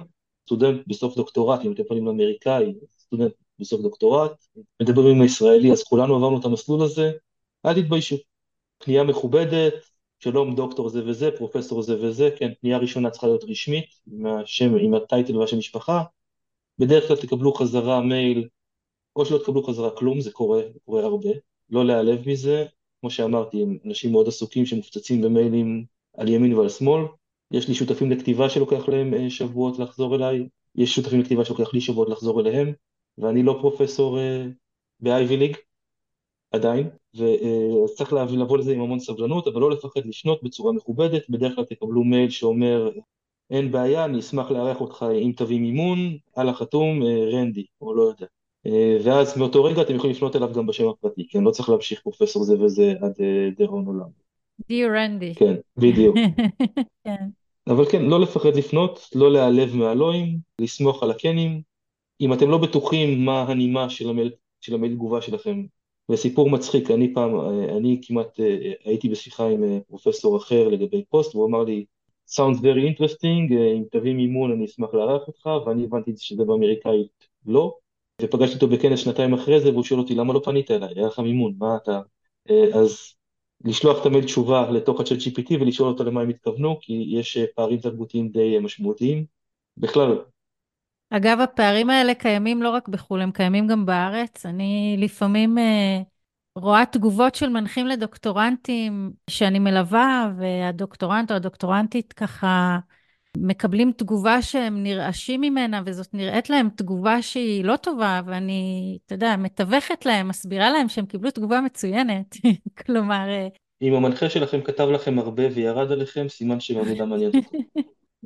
סטודנט בסוף דוקטורט, אם אתם פונים לאמריקאי, סטודנט בסוף דוקטורט, מדברים עם הישראלי, אז כולנו עברנו את המסלול הזה, אל תתביישו. פנייה מכובדת, שלום דוקטור זה וזה, פרופסור זה וזה, כן, פנייה ראשונה צריכה להיות רשמית, עם השם, עם הטייטל והשם משפחה, בדרך כלל תקבלו חזרה מייל, או שלא תקבלו חזרה כלום, זה קורה, זה קורה הרבה, לא להיעלב מזה, כמו שאמרתי, הם אנשים מאוד עסוקים שמופצצים במיילים על ימין ועל שמאל, יש לי שותפים לכתיבה שלוקח להם אה, שבועות לחזור אליי, יש שותפים לכתיבה שלוקח לי שבועות לחזור אליהם, ואני לא פרופסור אה, באייבי ליג, עדיין, וצריך צריך לבוא לזה עם המון סבלנות, אבל לא לפחד לשנות בצורה מכובדת, בדרך כלל תקבלו מייל שאומר אין בעיה, אני אשמח לארח אותך אם תביא מימון, על החתום אה, רנדי, או לא יודע. אה, ואז מאותו רגע אתם יכולים לפנות אליו גם בשם הפרטי, כן? לא צריך להמשיך פרופסור זה וזה עד דירון עולם. דיו רנדי. כן, בדיוק. [laughs] כן. אבל כן, לא לפחד לפנות, לא להיעלב מהלואים, לסמוך על הקנים. אם אתם לא בטוחים מה הנימה של המייל, של המייל תגובה שלכם, וסיפור מצחיק, אני פעם, אה, אני כמעט הייתי בשיחה עם פרופסור אחר לגבי פוסט, והוא אמר לי, sounds very interesting, אה, אם תביא מימון אני אשמח לארח אותך, ואני הבנתי שזה באמריקאית לא, ופגשתי אותו בכנס שנתיים אחרי זה, והוא שואל אותי למה לא פנית אליי, היה לך מימון, מה אתה... אה, אז לשלוח המייל תשובה לתוך הצ'אט GPT ולשאול אותו למה הם התכוונו, כי יש אה, פערים תרבותיים די משמעותיים. בכלל, אגב, הפערים האלה קיימים לא רק בחו"ל, הם קיימים גם בארץ. אני לפעמים אה, רואה תגובות של מנחים לדוקטורנטים שאני מלווה, והדוקטורנט או הדוקטורנטית ככה מקבלים תגובה שהם נרעשים ממנה, וזאת נראית להם תגובה שהיא לא טובה, ואני, אתה יודע, מתווכת להם, מסבירה להם שהם קיבלו תגובה מצוינת. [laughs] כלומר... אה, אם המנחה שלכם כתב לכם הרבה וירד עליכם, סימן שבעבודה מעניינת אתכם.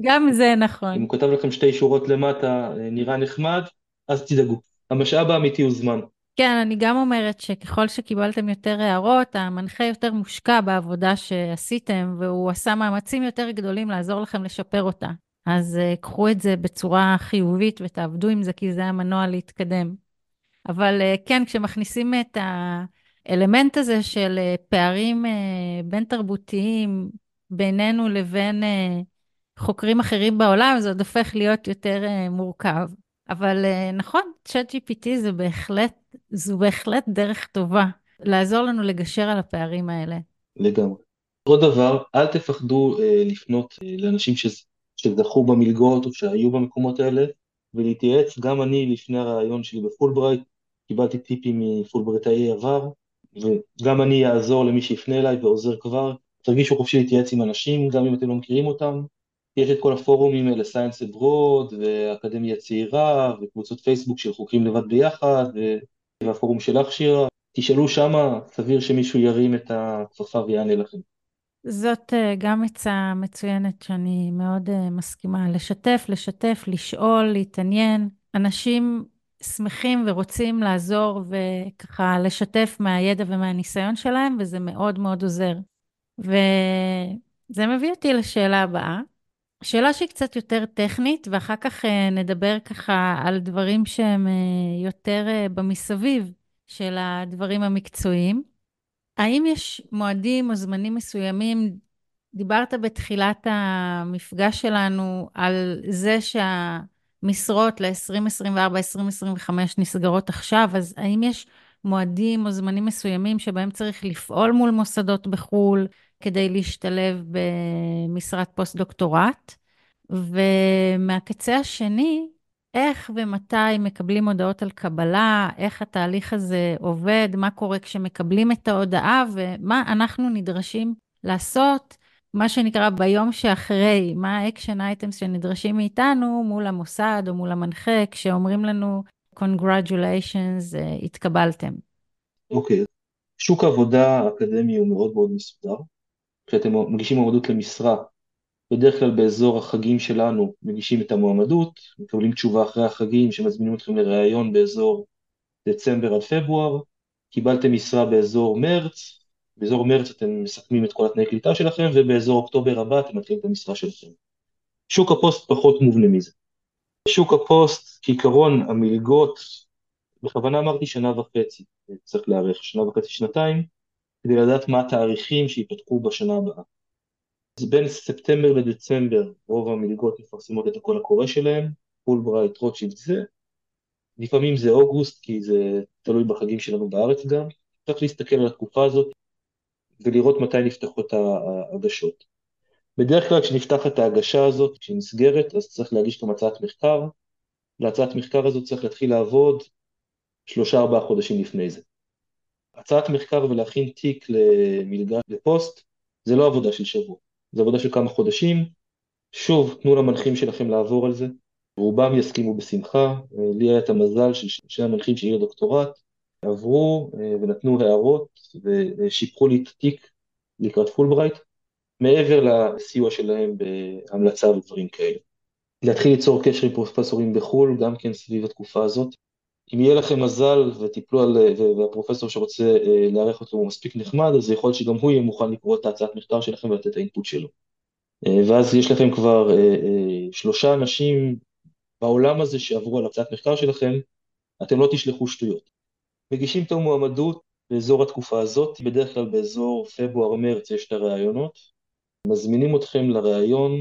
גם זה נכון. אם הוא כתב לכם שתי שורות למטה, אה, נראה נחמד, אז תדאגו. המשאב האמיתי הוא זמן. כן, אני גם אומרת שככל שקיבלתם יותר הערות, המנחה יותר מושקע בעבודה שעשיתם, והוא עשה מאמצים יותר גדולים לעזור לכם לשפר אותה. אז uh, קחו את זה בצורה חיובית ותעבדו עם זה, כי זה המנוע להתקדם. אבל uh, כן, כשמכניסים את האלמנט הזה של uh, פערים uh, בין תרבותיים בינינו לבין uh, חוקרים אחרים בעולם, זה עוד הופך להיות יותר uh, מורכב. אבל נכון, ChatGPT זה בהחלט זו בהחלט דרך טובה לעזור לנו לגשר על הפערים האלה. לגמרי. עוד דבר, אל תפחדו אה, לפנות אה, לאנשים ש... שזכו במלגות או שהיו במקומות האלה ולהתייעץ. גם אני לפני הרעיון שלי בפולברייט קיבלתי טיפים מפולברייטאי עבר וגם אני אעזור למי שיפנה אליי ועוזר כבר. תרגישו חופשי להתייעץ עם אנשים גם אם אתם לא מכירים אותם. יש את כל הפורומים האלה, סייאנס אברוד ואקדמיה צעירה וקבוצות פייסבוק של חוקרים לבד ביחד והפורום שלך שירה, תשאלו שמה, סביר שמישהו ירים את הכפפה ויענה לכם. זאת אה, גם עצה מצוינת שאני מאוד אה, מסכימה. לשתף, לשתף, לשאול, להתעניין. אנשים שמחים ורוצים לעזור וככה לשתף מהידע ומהניסיון שלהם, וזה מאוד מאוד עוזר. וזה מביא אותי לשאלה הבאה. שאלה שהיא קצת יותר טכנית, ואחר כך אה, נדבר ככה על דברים שהם אה, יותר אה, במסביב של הדברים המקצועיים. האם יש מועדים או זמנים מסוימים, דיברת בתחילת המפגש שלנו על זה שהמשרות ל-2024-2025 נסגרות עכשיו, אז האם יש מועדים או זמנים מסוימים שבהם צריך לפעול מול מוסדות בחו"ל כדי להשתלב במשרת פוסט-דוקטורט. ומהקצה השני, איך ומתי מקבלים הודעות על קבלה, איך התהליך הזה עובד, מה קורה כשמקבלים את ההודעה ומה אנחנו נדרשים לעשות, מה שנקרא ביום שאחרי, מה ה action items שנדרשים מאיתנו מול המוסד או מול המנחה, כשאומרים לנו, Congratulations, אה, התקבלתם. אוקיי, okay. שוק העבודה האקדמי הוא מאוד מאוד מסודר. כשאתם מגישים מועמדות למשרה, בדרך כלל באזור החגים שלנו מגישים את המועמדות, מקבלים תשובה אחרי החגים שמזמינים אתכם לראיון באזור דצמבר עד פברואר, קיבלתם משרה באזור מרץ, באזור מרץ אתם מסכמים את כל התנאי קליטה שלכם, ובאזור אוקטובר הבא אתם מתחילים את המשרה שלכם. שוק הפוסט פחות מובנה מזה. שוק הפוסט, בעיקרון המלגות, בכוונה אמרתי שנה וחצי, צריך להיערך, שנה וחצי, שנתיים, כדי לדעת מה התאריכים שיפתחו בשנה הבאה. אז בין ספטמבר לדצמבר רוב המלגות מפרסמות את הקול הקורא שלהם, פולברייט, רוטשילד זה, לפעמים זה אוגוסט כי זה תלוי בחגים שלנו בארץ גם, צריך להסתכל על התקופה הזאת ולראות מתי נפתחות ההגשות. בדרך כלל כשנפתחת ההגשה הזאת, כשהיא נסגרת, אז צריך להגיש גם הצעת מחקר, להצעת מחקר הזאת צריך להתחיל לעבוד שלושה ארבעה חודשים לפני זה. הצעת מחקר ולהכין תיק למלגה לפוסט זה לא עבודה של שבוע, זה עבודה של כמה חודשים. שוב, תנו למנחים שלכם לעבור על זה, רובם יסכימו בשמחה, לי היה את המזל של שני המנחים שהיו דוקטורט, עברו אה, ונתנו הערות ושיפרו לי את התיק לקראת פולברייט, מעבר לסיוע שלהם בהמלצה ודברים כאלה. להתחיל ליצור קשר עם פרופסורים בחו"ל, גם כן סביב התקופה הזאת. אם יהיה לכם מזל וטיפלו על, והפרופסור שרוצה אה, לארח אותו הוא מספיק נחמד, אז יכול להיות שגם הוא יהיה מוכן לקרוא את ההצעת מחקר שלכם ולתת את ה input שלו. אה, ואז יש לכם כבר שלושה אנשים בעולם הזה שעברו על הצעת מחקר שלכם, אתם לא תשלחו שטויות. מגישים את המועמדות באזור התקופה הזאת, בדרך כלל באזור פברואר-מרץ יש את הראיונות, מזמינים אתכם לראיון,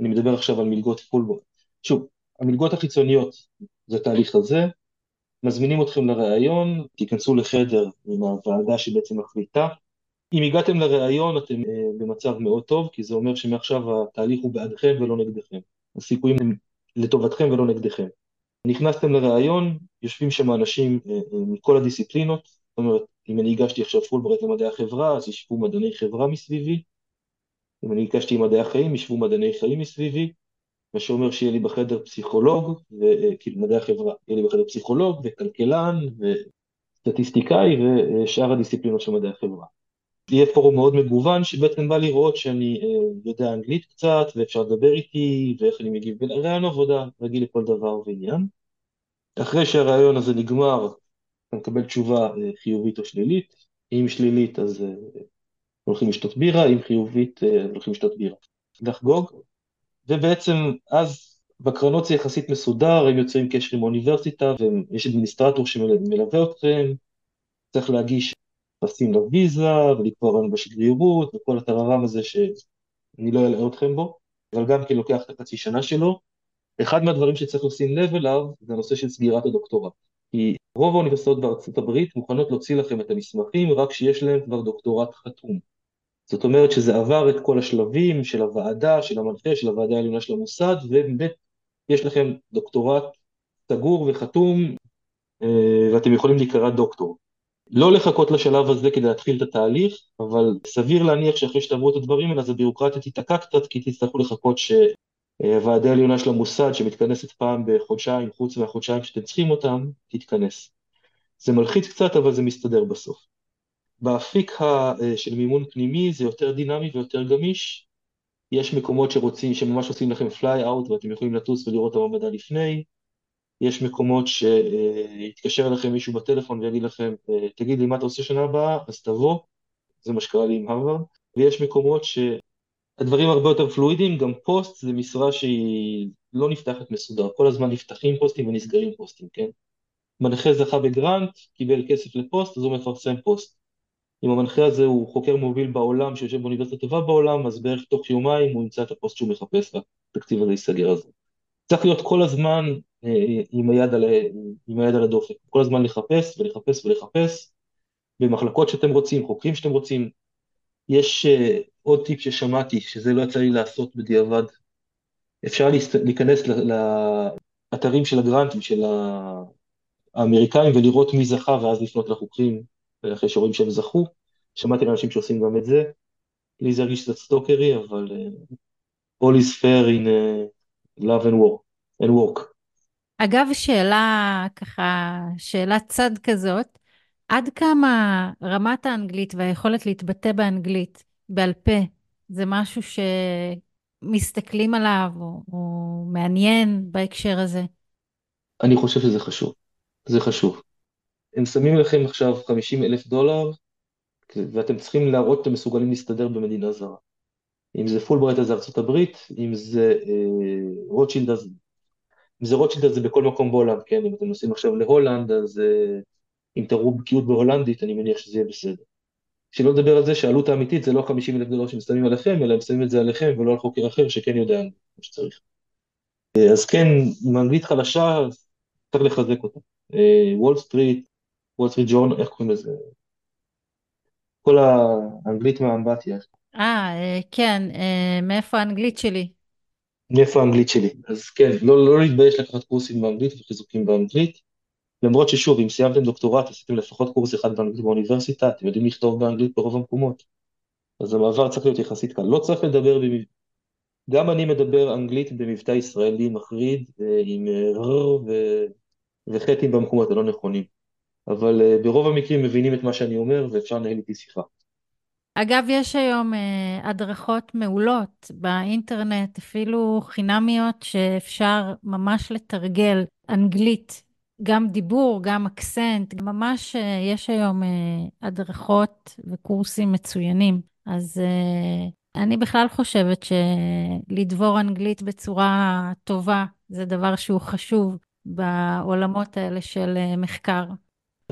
אני מדבר עכשיו על מלגות פולבורט. שוב, המלגות החיצוניות זה תהליך הזה, מזמינים אתכם לראיון, תיכנסו לחדר עם הוועדה שבעצם מחליטה. אם הגעתם לראיון אתם uh, במצב מאוד טוב, כי זה אומר שמעכשיו התהליך הוא בעדכם ולא נגדכם. הסיכויים הם לטובתכם ולא נגדכם. נכנסתם לראיון, יושבים שם אנשים אה, אה, מכל הדיסציפלינות, זאת אומרת, אם אני הגשתי עכשיו פולברייט למדעי החברה, אז ישבו מדעני חברה מסביבי, אם אני הגשתי מדעי החיים, ישבו מדעני חיים מסביבי, מה שאומר שיהיה לי בחדר פסיכולוג, אה, כאילו מדעי החברה, יהיה לי בחדר פסיכולוג וכלכלן וסטטיסטיקאי ושאר הדיסציפלינות של מדעי החברה. יהיה פורום מאוד מגוון שבעצם בא לראות שאני יודע אנגלית קצת ואפשר לדבר איתי ואיך אני מגיב, רעיון עבודה רגיל לכל דבר ועניין. אחרי שהרעיון הזה נגמר, אתה מקבל תשובה אה, חיובית או שלילית, אם שלילית אז אה, הולכים לשתות בירה, אם חיובית אה, הולכים לשתות בירה. לחגוג, ובעצם אז בקרנות זה יחסית מסודר, הם יוצרים קשר עם האוניברסיטה ויש אדמיניסטרטור שמלווה אתכם, צריך להגיש טפסים לוויזה ולקבוע רעיון בשגרירות וכל הטררם הזה שאני לא אלאה אתכם בו, אבל גם כן לוקח את החצי שנה שלו. אחד מהדברים שצריך לשים לב אליו זה הנושא של סגירת הדוקטורט. כי רוב האוניברסיטאות בארצות הברית מוכנות להוציא לכם את המסמכים רק כשיש להם כבר דוקטורט חתום. זאת אומרת שזה עבר את כל השלבים של הוועדה, של המנחה, של הוועדה העליונה של המוסד, ובאמת יש לכם דוקטורט סגור וחתום, אה, ואתם יכולים להיקרא דוקטור. לא לחכות לשלב הזה כדי להתחיל את התהליך, אבל סביר להניח שאחרי שתעברו את הדברים האלה, אז הביורוקרטיה תיתקע קצת, כי תצטרכו לחכות שהוועדה העליונה של המוסד, שמתכנסת פעם בחודשיים, חוץ מהחודשיים שאתם צריכים אותם, תתכנס. זה מלחיץ קצת, אבל זה מסתדר בסוף. באפיק של מימון פנימי זה יותר דינמי ויותר גמיש. יש מקומות שרוצים, שממש עושים לכם פליי אאוט ואתם יכולים לטוס ולראות את המעבדה לפני, יש מקומות שיתקשר אליכם מישהו בטלפון ויגיד לכם, אה, תגיד לי מה אתה עושה שנה הבאה, אז תבוא, זה מה שקרה לי עם הרווארד, ויש מקומות שהדברים הרבה יותר fluid יים, גם פוסט זה משרה שהיא לא נפתחת מסודר, כל הזמן נפתחים פוסטים ונסגרים פוסטים, כן? מנחה זכה ב grant, קיבל כסף לפוסט, אז הוא מפרסם פוסט. אם המנחה הזה הוא חוקר מוביל בעולם שיושב באוניברסיטה טובה בעולם, אז בערך תוך יומיים הוא ימצא את הפוסט שהוא מחפש והתקציב הזה ייסגר על. צריך להיות כל הזמן אה, עם היד על, עם היד על הדופק, כל הזמן לחפש ולחפש ולחפש במחלקות שאתם רוצים, חוקרים שאתם רוצים. יש uh, עוד טיפ ששמעתי, שזה לא יצא לי לעשות בדיעבד, אפשר להיכנס לאתרים של הגרנטים של האמריקאים ולראות מי זכה ואז לפנות לחוקרים אחרי שרואים שהם זכו. שמעתי לאנשים שעושים גם את זה. לי זה הרגיש קצת סטוקרי, אבל uh, all is fair in uh, love and work. and work. אגב, שאלה ככה, שאלת צד כזאת, עד כמה רמת האנגלית והיכולת להתבטא באנגלית בעל פה זה משהו שמסתכלים עליו או, או מעניין בהקשר הזה? אני חושב שזה חשוב, זה חשוב. הם שמים לכם עכשיו 50 אלף דולר, ואתם צריכים להראות שאתם מסוגלים להסתדר במדינה זרה. אם זה פולברייט אז זה ארצות הברית, אם זה אה, רוטשילד אז... אם זה רוטשילד אז זה בכל מקום בעולם, כן? אם אתם נוסעים עכשיו להולנד, אז אה, אם תראו בקיאות בהולנדית, אני מניח שזה יהיה בסדר. שלא לדבר על זה שהעלות האמיתית זה לא 50 אלף דולר ששמים עליכם, אלא הם שמים את זה עליכם ולא על חוקר אחר שכן יודע כמו שצריך. אה, אז כן, עם אנגלית חלשה, צריך לחזק אותה. וול סטריט, וול סטריט ג'ורנל, איך קוראים לזה? כל האנגלית מהאמבטיה. אה, אה, כן, אה, מאיפה האנגלית שלי? מאיפה האנגלית שלי. אז כן, לא, לא להתבייש לקחת קורסים באנגלית וחיזוקים באנגלית. למרות ששוב, אם סיימתם דוקטורט, עשיתם לפחות קורס אחד באנגלית באוניברסיטה, אתם יודעים לכתוב באנגלית ברוב המקומות. אז המעבר צריך להיות יחסית קל. לא צריך לדבר, במב... גם אני מדבר אנגלית במבטא ישראלי מחריד, אה, עם ר ו... וחטאים במקומות הלא נכונים. אבל ברוב המקרים מבינים את מה שאני אומר ואפשר לנהל איתי שיחה. אגב, יש היום אה, הדרכות מעולות באינטרנט, אפילו חינמיות, שאפשר ממש לתרגל אנגלית, גם דיבור, גם אקסנט, ממש אה, יש היום אה, הדרכות וקורסים מצוינים. אז אה, אני בכלל חושבת שלדבור אנגלית בצורה טובה זה דבר שהוא חשוב בעולמות האלה של אה, מחקר.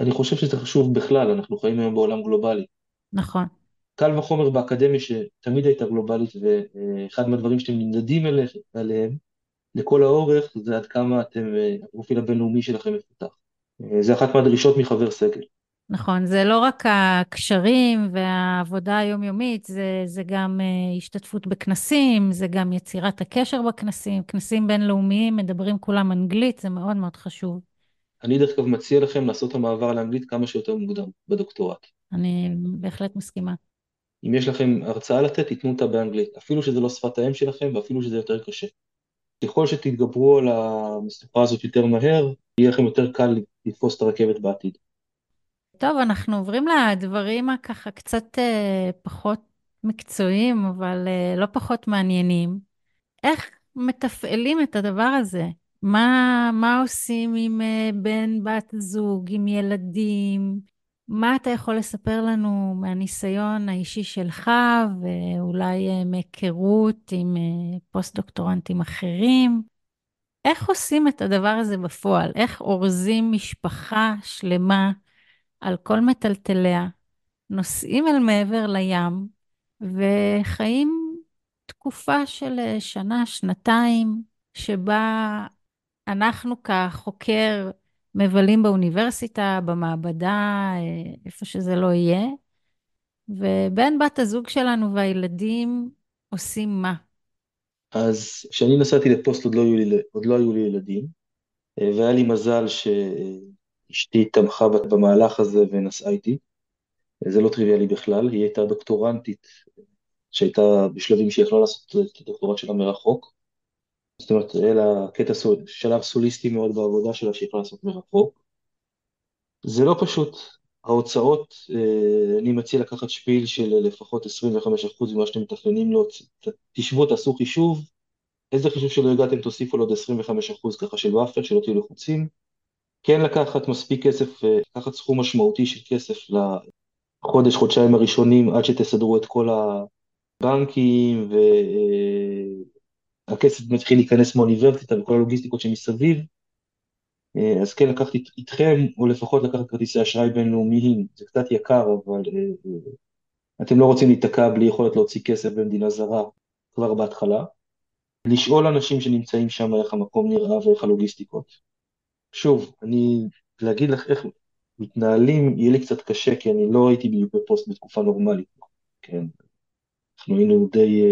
אני חושב שזה חשוב בכלל, אנחנו חיים היום בעולם גלובלי. נכון. קל וחומר באקדמיה שתמיד הייתה גלובלית, ואחד מהדברים שאתם נמדדים עליהם לכל האורך זה עד כמה אתם, הפרופיל הבינלאומי שלכם מפותח. זה אחת מהדרישות מחבר סגל. נכון, זה לא רק הקשרים והעבודה היומיומית, זה, זה גם uh, השתתפות בכנסים, זה גם יצירת הקשר בכנסים, כנסים בינלאומיים, מדברים כולם אנגלית, זה מאוד מאוד חשוב. אני דרך אגב מציע לכם לעשות את המעבר לאנגלית כמה שיותר מוקדם בדוקטורט. אני בהחלט מסכימה. אם יש לכם הרצאה לתת, תיתנו אותה באנגלית, אפילו שזה לא שפת האם שלכם ואפילו שזה יותר קשה. ככל שתתגברו על המשוכה הזאת יותר מהר, יהיה לכם יותר קל לתפוס את הרכבת בעתיד. טוב, אנחנו עוברים לדברים הככה קצת אה, פחות מקצועיים, אבל אה, לא פחות מעניינים. איך מתפעלים את הדבר הזה? מה, מה עושים עם אה, בן, בת זוג, עם ילדים? מה אתה יכול לספר לנו מהניסיון האישי שלך, ואולי אה, מהיכרות עם אה, פוסט-דוקטורנטים אחרים? איך עושים את הדבר הזה בפועל? איך אורזים משפחה שלמה על כל מטלטליה, נוסעים אל מעבר לים, וחיים תקופה של שנה, שנתיים, שבה אנחנו כחוקר מבלים באוניברסיטה, במעבדה, אה, איפה שזה לא יהיה, ובן בת הזוג שלנו והילדים עושים מה? אז כשאני נסעתי לפוסט עוד לא היו לי, עוד לא היו לי ילדים, אה, והיה לי מזל שאשתי תמכה במהלך הזה ונסעה איתי. זה לא טריוויאלי בכלל, היא הייתה דוקטורנטית שהייתה בשלבים שהיא יכלה לעשות את הדוקטורט שלה מרחוק. זאת אומרת, לה קטע, שלב סוליסטי מאוד בעבודה שלה שהיא יכולה לעשות מרחוק. זה לא פשוט. ההוצאות, אה, אני מציע לקחת שפיל של לפחות 25% ממה שאתם מתכננים להוציא. תשבו, תעשו חישוב, איזה חישוב שלא הגעתם תוסיפו לו עוד 25% ככה של buffer, שלא תהיו לחוצים. כן לקחת מספיק כסף, אה, לקחת סכום משמעותי של כסף לחודש, חודשיים הראשונים עד שתסדרו את כל הבנקים ו... הכסף מתחיל להיכנס מאוניברסיטה וכל הלוגיסטיקות שמסביב, אה, אז כן לקחת איתכם, או לפחות לקחת כרטיסי אשראי בינלאומיים, זה קצת יקר, אבל אה, אה, אתם לא רוצים להיתקע בלי יכולת להוציא כסף במדינה זרה כבר בהתחלה. לשאול אנשים שנמצאים שם איך המקום נראה ואיך הלוגיסטיקות. שוב, אני, להגיד לך איך מתנהלים, יהיה לי קצת קשה, כי אני לא הייתי בדיוק בפוסט בתקופה נורמלית, כן? אנחנו היינו די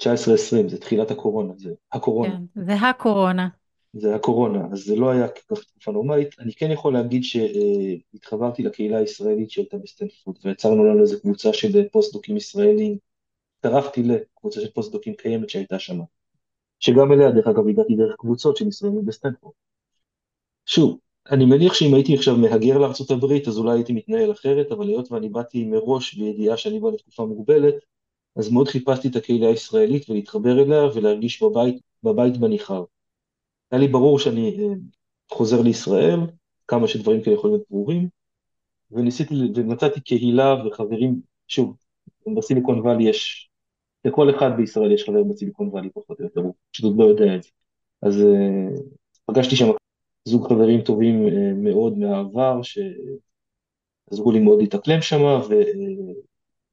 19-20, אה, זה תחילת הקורונה, זה הקורונה. כן, זה הקורונה. זה הקורונה, אז זה לא היה כל כך תקופה נורמלית. אני כן יכול להגיד שהתחברתי לקהילה הישראלית שהייתה בסטנפורד, ויצרנו לנו איזו קבוצה של פוסט-דוקים ישראלים. הצטרפתי לקבוצה של פוסט-דוקים קיימת שהייתה שם, שגם אליה, דרך אגב, הגעתי דרך קבוצות של ישראלים בסטנפורד. שוב, אני מניח שאם הייתי עכשיו מהגר הברית, אז אולי הייתי מתנהל אחרת, אבל היות ואני באתי מראש בידיעה שאני בא לתקופה מוגבלת, אז מאוד חיפשתי את הקהילה הישראלית ולהתחבר אליה ולהרגיש בבית, בבית בניכר. היה לי ברור שאני אה, חוזר לישראל, כמה שדברים כאלה יכולים להיות ברורים, וניסיתי, ומצאתי קהילה וחברים, שוב, בסיליקון וואלי יש, לכל אחד בישראל יש חבר בסיליקון וואלי פחות או יותר, פשוט עוד לא יודע את זה. אז אה, פגשתי שם זוג חברים טובים אה, מאוד מהעבר, שעזרו לי מאוד להתאקלם שם,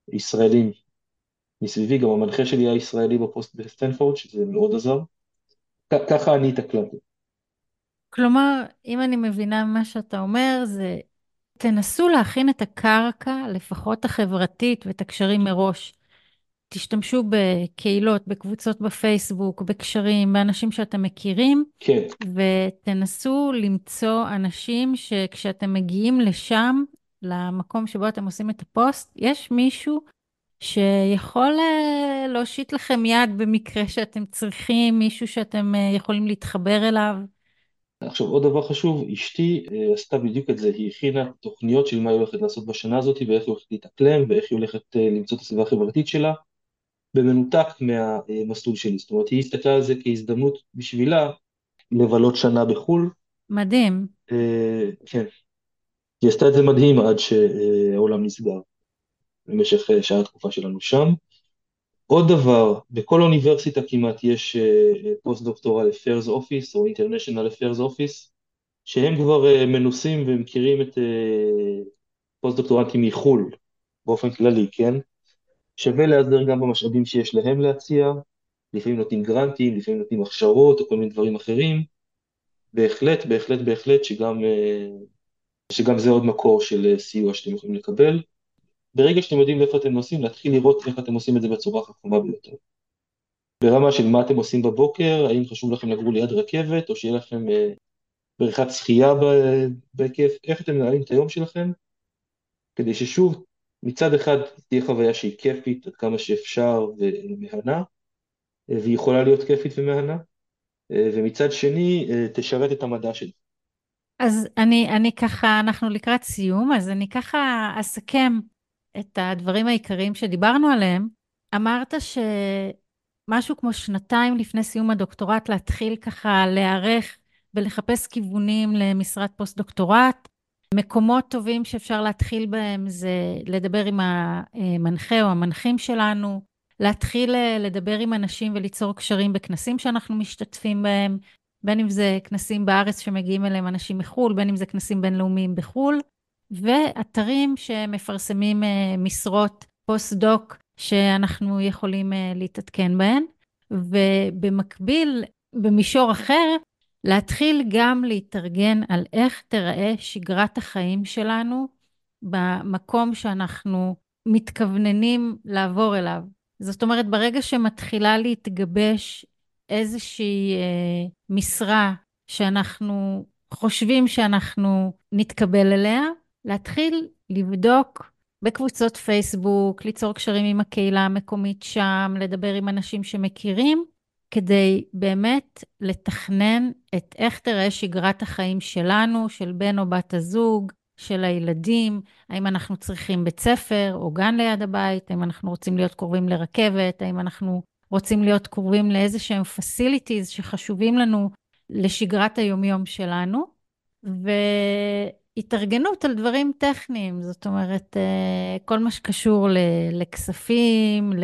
וישראלים מסביבי, גם המנחה שלי היה ישראלי בפוסט בסטנפורד, שזה מאוד עזר. ככה אני התאקלמתי. כלומר, אם אני מבינה מה שאתה אומר, זה תנסו להכין את הקרקע, לפחות החברתית, ואת הקשרים מראש. תשתמשו בקהילות, בקבוצות בפייסבוק, בקשרים, באנשים שאתם מכירים, כן. ותנסו למצוא אנשים שכשאתם מגיעים לשם, למקום שבו אתם עושים את הפוסט, יש מישהו שיכול אה, להושיט לכם יד במקרה שאתם צריכים, מישהו שאתם אה, יכולים להתחבר אליו. עכשיו עוד דבר חשוב, אשתי אה, עשתה בדיוק את זה, היא הכינה תוכניות של מה היא הולכת לעשות בשנה הזאת ואיך היא הולכת להתאקלם ואיך היא הולכת למצוא את הסביבה החברתית שלה, במנותק מהמסלול שלי, זאת אומרת היא הסתכלה על זה כהזדמנות בשבילה לבלות שנה בחו"ל. מדהים. כן, היא עשתה את זה מדהים עד שהעולם נסגר. במשך אה, שעה התקופה שלנו שם. עוד דבר, בכל אוניברסיטה כמעט יש Postdoctoral Affairs Office או International Affairs Office, שהם כבר אה, מנוסים ומכירים את פוסט-דוקטורנטים אה, מחו"ל באופן כללי, כן? שווה להיעזר גם במשאבים שיש להם להציע, לפעמים נותנים גרנטים, לפעמים נותנים הכשרות או כל מיני דברים אחרים. בהחלט, בהחלט, בהחלט שגם, שגם זה עוד מקור של סיוע שאתם יכולים לקבל. ברגע שאתם יודעים איפה אתם נוסעים, להתחיל לראות איך אתם עושים את זה בצורה החכמה ביותר. ברמה של מה אתם עושים בבוקר, האם חשוב לכם לגור ליד רכבת, או שיהיה לכם אה, בריכת שחייה בהיקף, איך אתם מנהלים את היום שלכם, כדי ששוב, מצד אחד תהיה חוויה שהיא כיפית עד כמה שאפשר ומהנה, אה, והיא יכולה להיות כיפית ומהנה, אה, ומצד שני אה, תשרת את המדע שלי. אז אני, אני ככה, אנחנו לקראת סיום, אז אני ככה אסכם את הדברים העיקריים שדיברנו עליהם, אמרת שמשהו כמו שנתיים לפני סיום הדוקטורט להתחיל ככה להיערך ולחפש כיוונים למשרת פוסט-דוקטורט. מקומות טובים שאפשר להתחיל בהם זה לדבר עם המנחה או המנחים שלנו, להתחיל אה, לדבר עם אנשים וליצור קשרים בכנסים שאנחנו משתתפים בהם, בין אם זה כנסים בארץ שמגיעים אליהם אנשים מחו"ל, בין אם זה כנסים בינלאומיים בחו"ל. ואתרים שמפרסמים אה, משרות פוסט-דוק שאנחנו יכולים אה, להתעדכן בהן. ובמקביל, במישור אחר, להתחיל גם להתארגן על איך תיראה שגרת החיים שלנו במקום שאנחנו מתכווננים לעבור אליו. זאת אומרת, ברגע שמתחילה להתגבש איזושהי אה, משרה שאנחנו חושבים שאנחנו נתקבל אליה, להתחיל לבדוק בקבוצות פייסבוק, ליצור קשרים עם הקהילה המקומית שם, לדבר עם אנשים שמכירים, כדי באמת לתכנן את איך תראה שגרת החיים שלנו, של בן או בת הזוג, של הילדים, האם אנחנו צריכים בית ספר או גן ליד הבית, האם אנחנו רוצים להיות קרובים לרכבת, האם אנחנו רוצים להיות קרובים לאיזה שהם facilities שחשובים לנו לשגרת היומיום שלנו. ו... התארגנות על דברים טכניים, זאת אומרת, אה, כל מה שקשור לכספים, ל...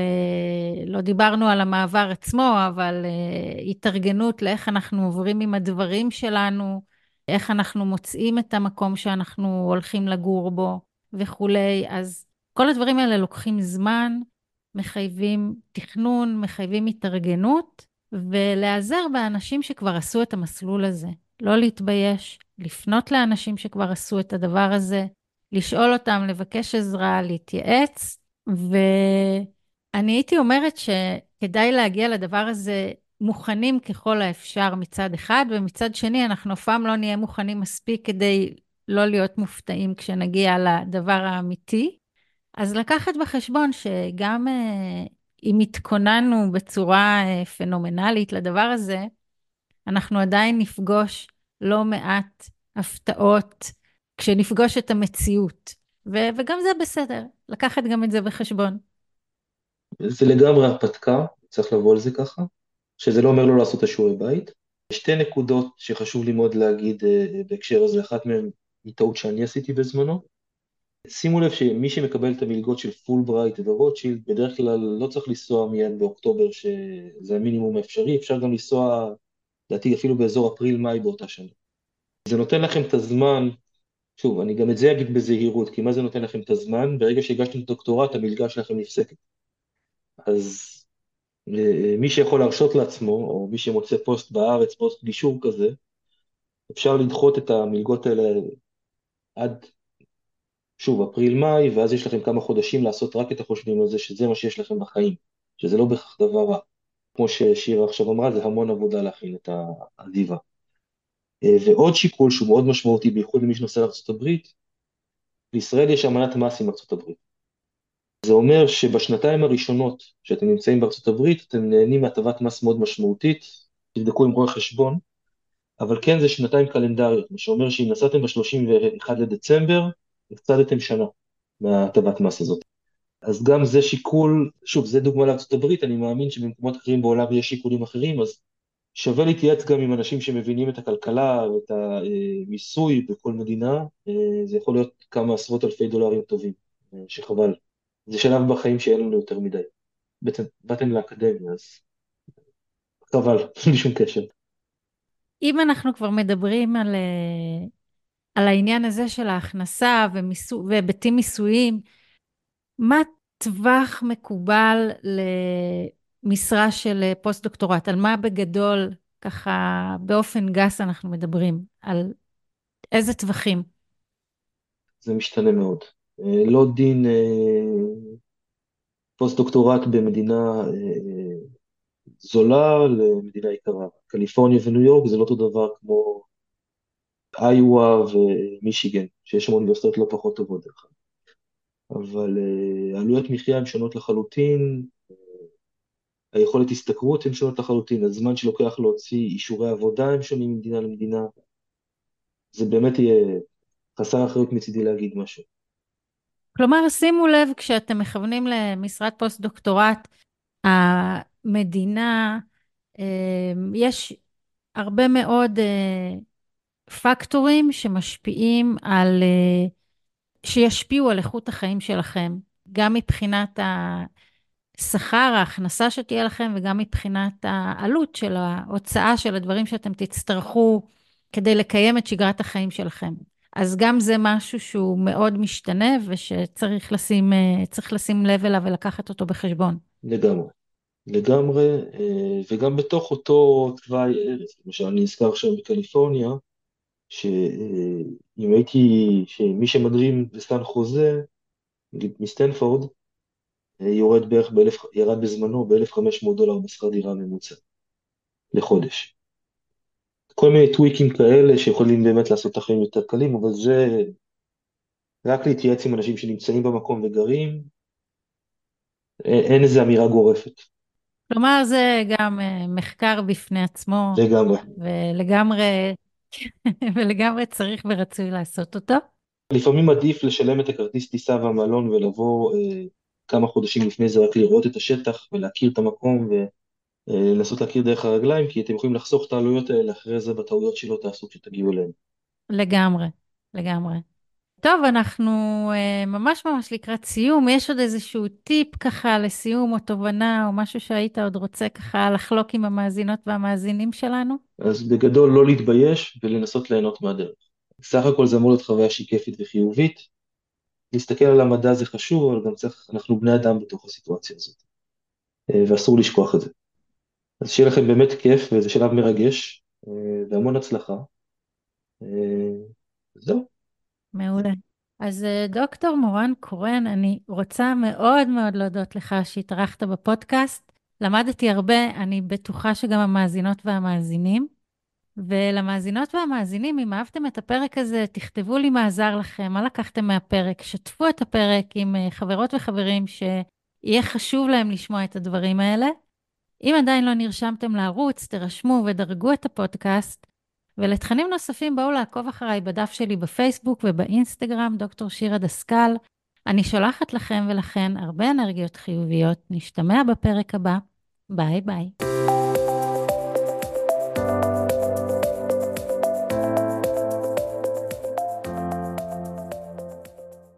לא דיברנו על המעבר עצמו, אבל אה, התארגנות לאיך אנחנו עוברים עם הדברים שלנו, איך אנחנו מוצאים את המקום שאנחנו הולכים לגור בו וכולי. אז כל הדברים האלה לוקחים זמן, מחייבים תכנון, מחייבים התארגנות, ולהיעזר באנשים שכבר עשו את המסלול הזה. לא להתבייש, לפנות לאנשים שכבר עשו את הדבר הזה, לשאול אותם, לבקש עזרה, להתייעץ, ואני הייתי אומרת שכדאי להגיע לדבר הזה מוכנים ככל האפשר מצד אחד, ומצד שני, אנחנו אף פעם לא נהיה מוכנים מספיק כדי לא להיות מופתעים כשנגיע לדבר האמיתי. אז לקחת בחשבון שגם אה, אם התכוננו בצורה אה, פנומנלית לדבר הזה, אנחנו עדיין נפגוש לא מעט הפתעות כשנפגוש את המציאות. ו- וגם זה בסדר, לקחת גם את זה בחשבון. זה לגמרי הרפתקה, צריך לבוא על זה ככה, שזה לא אומר לא לעשות את השיעורי בית. שתי נקודות שחשוב לי מאוד להגיד אה, בהקשר הזה, אחת מהן היא טעות שאני עשיתי בזמנו. שימו לב שמי שמקבל את המלגות של פולברייט ורוטשילד, בדרך כלל לא צריך לנסוע מיד באוקטובר, שזה המינימום האפשרי, אפשר גם לנסוע, לדעתי אפילו באזור אפריל-מאי באותה שנה. זה נותן לכם את הזמן, שוב, אני גם את זה אגיד בזהירות, כי מה זה נותן לכם את הזמן? ברגע שהגשתם דוקטורט, המלגה שלכם נפסקת. אז אה, מי שיכול להרשות לעצמו, או מי שמוצא פוסט בארץ, פוסט גישור כזה, אפשר לדחות את המלגות האלה עד, שוב, אפריל-מאי, ואז יש לכם כמה חודשים לעשות רק את החושבים על זה, שזה מה שיש לכם בחיים, שזה לא בהכרח דבר רע. כמו ששירה עכשיו אמרה, זה המון עבודה להכין את העזיבה. אה, ועוד שיקול שהוא מאוד משמעותי, בייחוד למי שנוסע לארה"ב, לישראל יש אמנת מס עם ארה"ב. זה אומר שבשנתיים הראשונות שאתם נמצאים הברית, אתם נהנים מהטבת מס מאוד משמעותית, תבדקו עם רואה חשבון, אבל כן זה שנתיים קלנדריות, מה שאומר שאם נסעתם ב-31 לדצמבר, הפסדתם שנה מהטבת מס הזאת. אז גם זה שיקול, שוב, זה דוגמה לארצות הברית, אני מאמין שבמקומות אחרים בעולם יש שיקולים אחרים, אז שווה להתייעץ גם עם אנשים שמבינים את הכלכלה ואת המיסוי בכל מדינה, זה יכול להיות כמה עשרות אלפי דולרים טובים, שחבל. זה שלב בחיים שאין לנו יותר מדי. בעצם באתם לאקדמיה, אז חבל, [laughs] בלי שום קשר. אם אנחנו כבר מדברים על, אה, על העניין הזה של ההכנסה והיבטים מיסויים, מה טווח מקובל למשרה של אה, פוסט-דוקטורט? על מה בגדול, ככה באופן גס אנחנו מדברים? על איזה טווחים? זה משתנה מאוד. אה, לא דין פוסט-דוקטורט במדינה זולה למדינה יקרה. קליפורניה וניו יורק זה לא אותו דבר כמו איואה ומישיגן, שיש שם אוניברסיטאות לא פחות טובות דרך אגב. אבל אה, עלויות מחיה הן שונות לחלוטין, אה, היכולת השתכרות הן שונות לחלוטין, הזמן שלוקח להוציא אישורי עבודה הם שונים ממדינה למדינה. זה באמת יהיה חסר אחריות מצידי להגיד משהו. כלומר, שימו לב כשאתם מכוונים למשרת פוסט-דוקטורט, המדינה, אמ, יש הרבה מאוד אה, פקטורים שמשפיעים על, אה, שישפיעו על איכות החיים שלכם, גם מבחינת השכר, ההכנסה שתהיה לכם, וגם מבחינת העלות של ההוצאה של הדברים שאתם תצטרכו כדי לקיים את שגרת החיים שלכם. אז גם זה משהו שהוא מאוד משתנה ושצריך לשים, אה, לשים לב אליו ולקחת אותו בחשבון. לגמרי. לגמרי, אה, וגם בתוך אותו תוואי ארץ, למשל אני נזכר עכשיו בקליפורניה, שאם הייתי, שמי שמדרים בסטן חוזה, נגיד מסטנפורד, אה, יורד בערך באלף, ירד בזמנו ב-1,500 דולר בשכר דירה ממוצע לחודש. כל מיני טוויקים כאלה שיכולים באמת לעשות את החיים יותר קלים, אבל זה רק להתייעץ עם אנשים שנמצאים במקום וגרים, אין איזה אמירה גורפת. כלומר, זה גם אה, מחקר בפני עצמו. לגמרי. ולגמרי, [laughs] ולגמרי צריך ורצוי לעשות אותו. לפעמים עדיף לשלם את הכרטיס טיסה והמלון ולבוא אה, כמה חודשים לפני זה רק לראות את השטח ולהכיר את המקום ולנסות אה, להכיר דרך הרגליים, כי אתם יכולים לחסוך את העלויות האלה אחרי זה בטעויות שלא תעשו כשתגיעו אליהן. לגמרי, לגמרי. טוב, אנחנו uh, ממש ממש לקראת סיום. יש עוד איזשהו טיפ ככה לסיום או תובנה או משהו שהיית עוד רוצה ככה לחלוק עם המאזינות והמאזינים שלנו? אז בגדול לא להתבייש ולנסות ליהנות מהדרך. סך הכל זה אמור להיות חוויה שהיא כיפית וחיובית. להסתכל על המדע זה חשוב, אבל גם צריך, אנחנו בני אדם בתוך הסיטואציה הזאת. Uh, ואסור לשכוח את זה. אז שיהיה לכם באמת כיף, וזה שלב מרגש, אה, והמון הצלחה. אה, זהו. מעולה. אז אה, דוקטור מורן קורן, אני רוצה מאוד מאוד להודות לך שהתארחת בפודקאסט. למדתי הרבה, אני בטוחה שגם המאזינות והמאזינים. ולמאזינות והמאזינים, אם אהבתם את הפרק הזה, תכתבו לי מה עזר לכם, מה לקחתם מהפרק, שתפו את הפרק עם אה, חברות וחברים שיהיה חשוב להם לשמוע את הדברים האלה. אם עדיין לא נרשמתם לערוץ, תירשמו ודרגו את הפודקאסט. ולתכנים נוספים בואו לעקוב אחריי בדף שלי בפייסבוק ובאינסטגרם, דוקטור שירה דסקל. אני שולחת לכם ולכן הרבה אנרגיות חיוביות. נשתמע בפרק הבא. ביי ביי.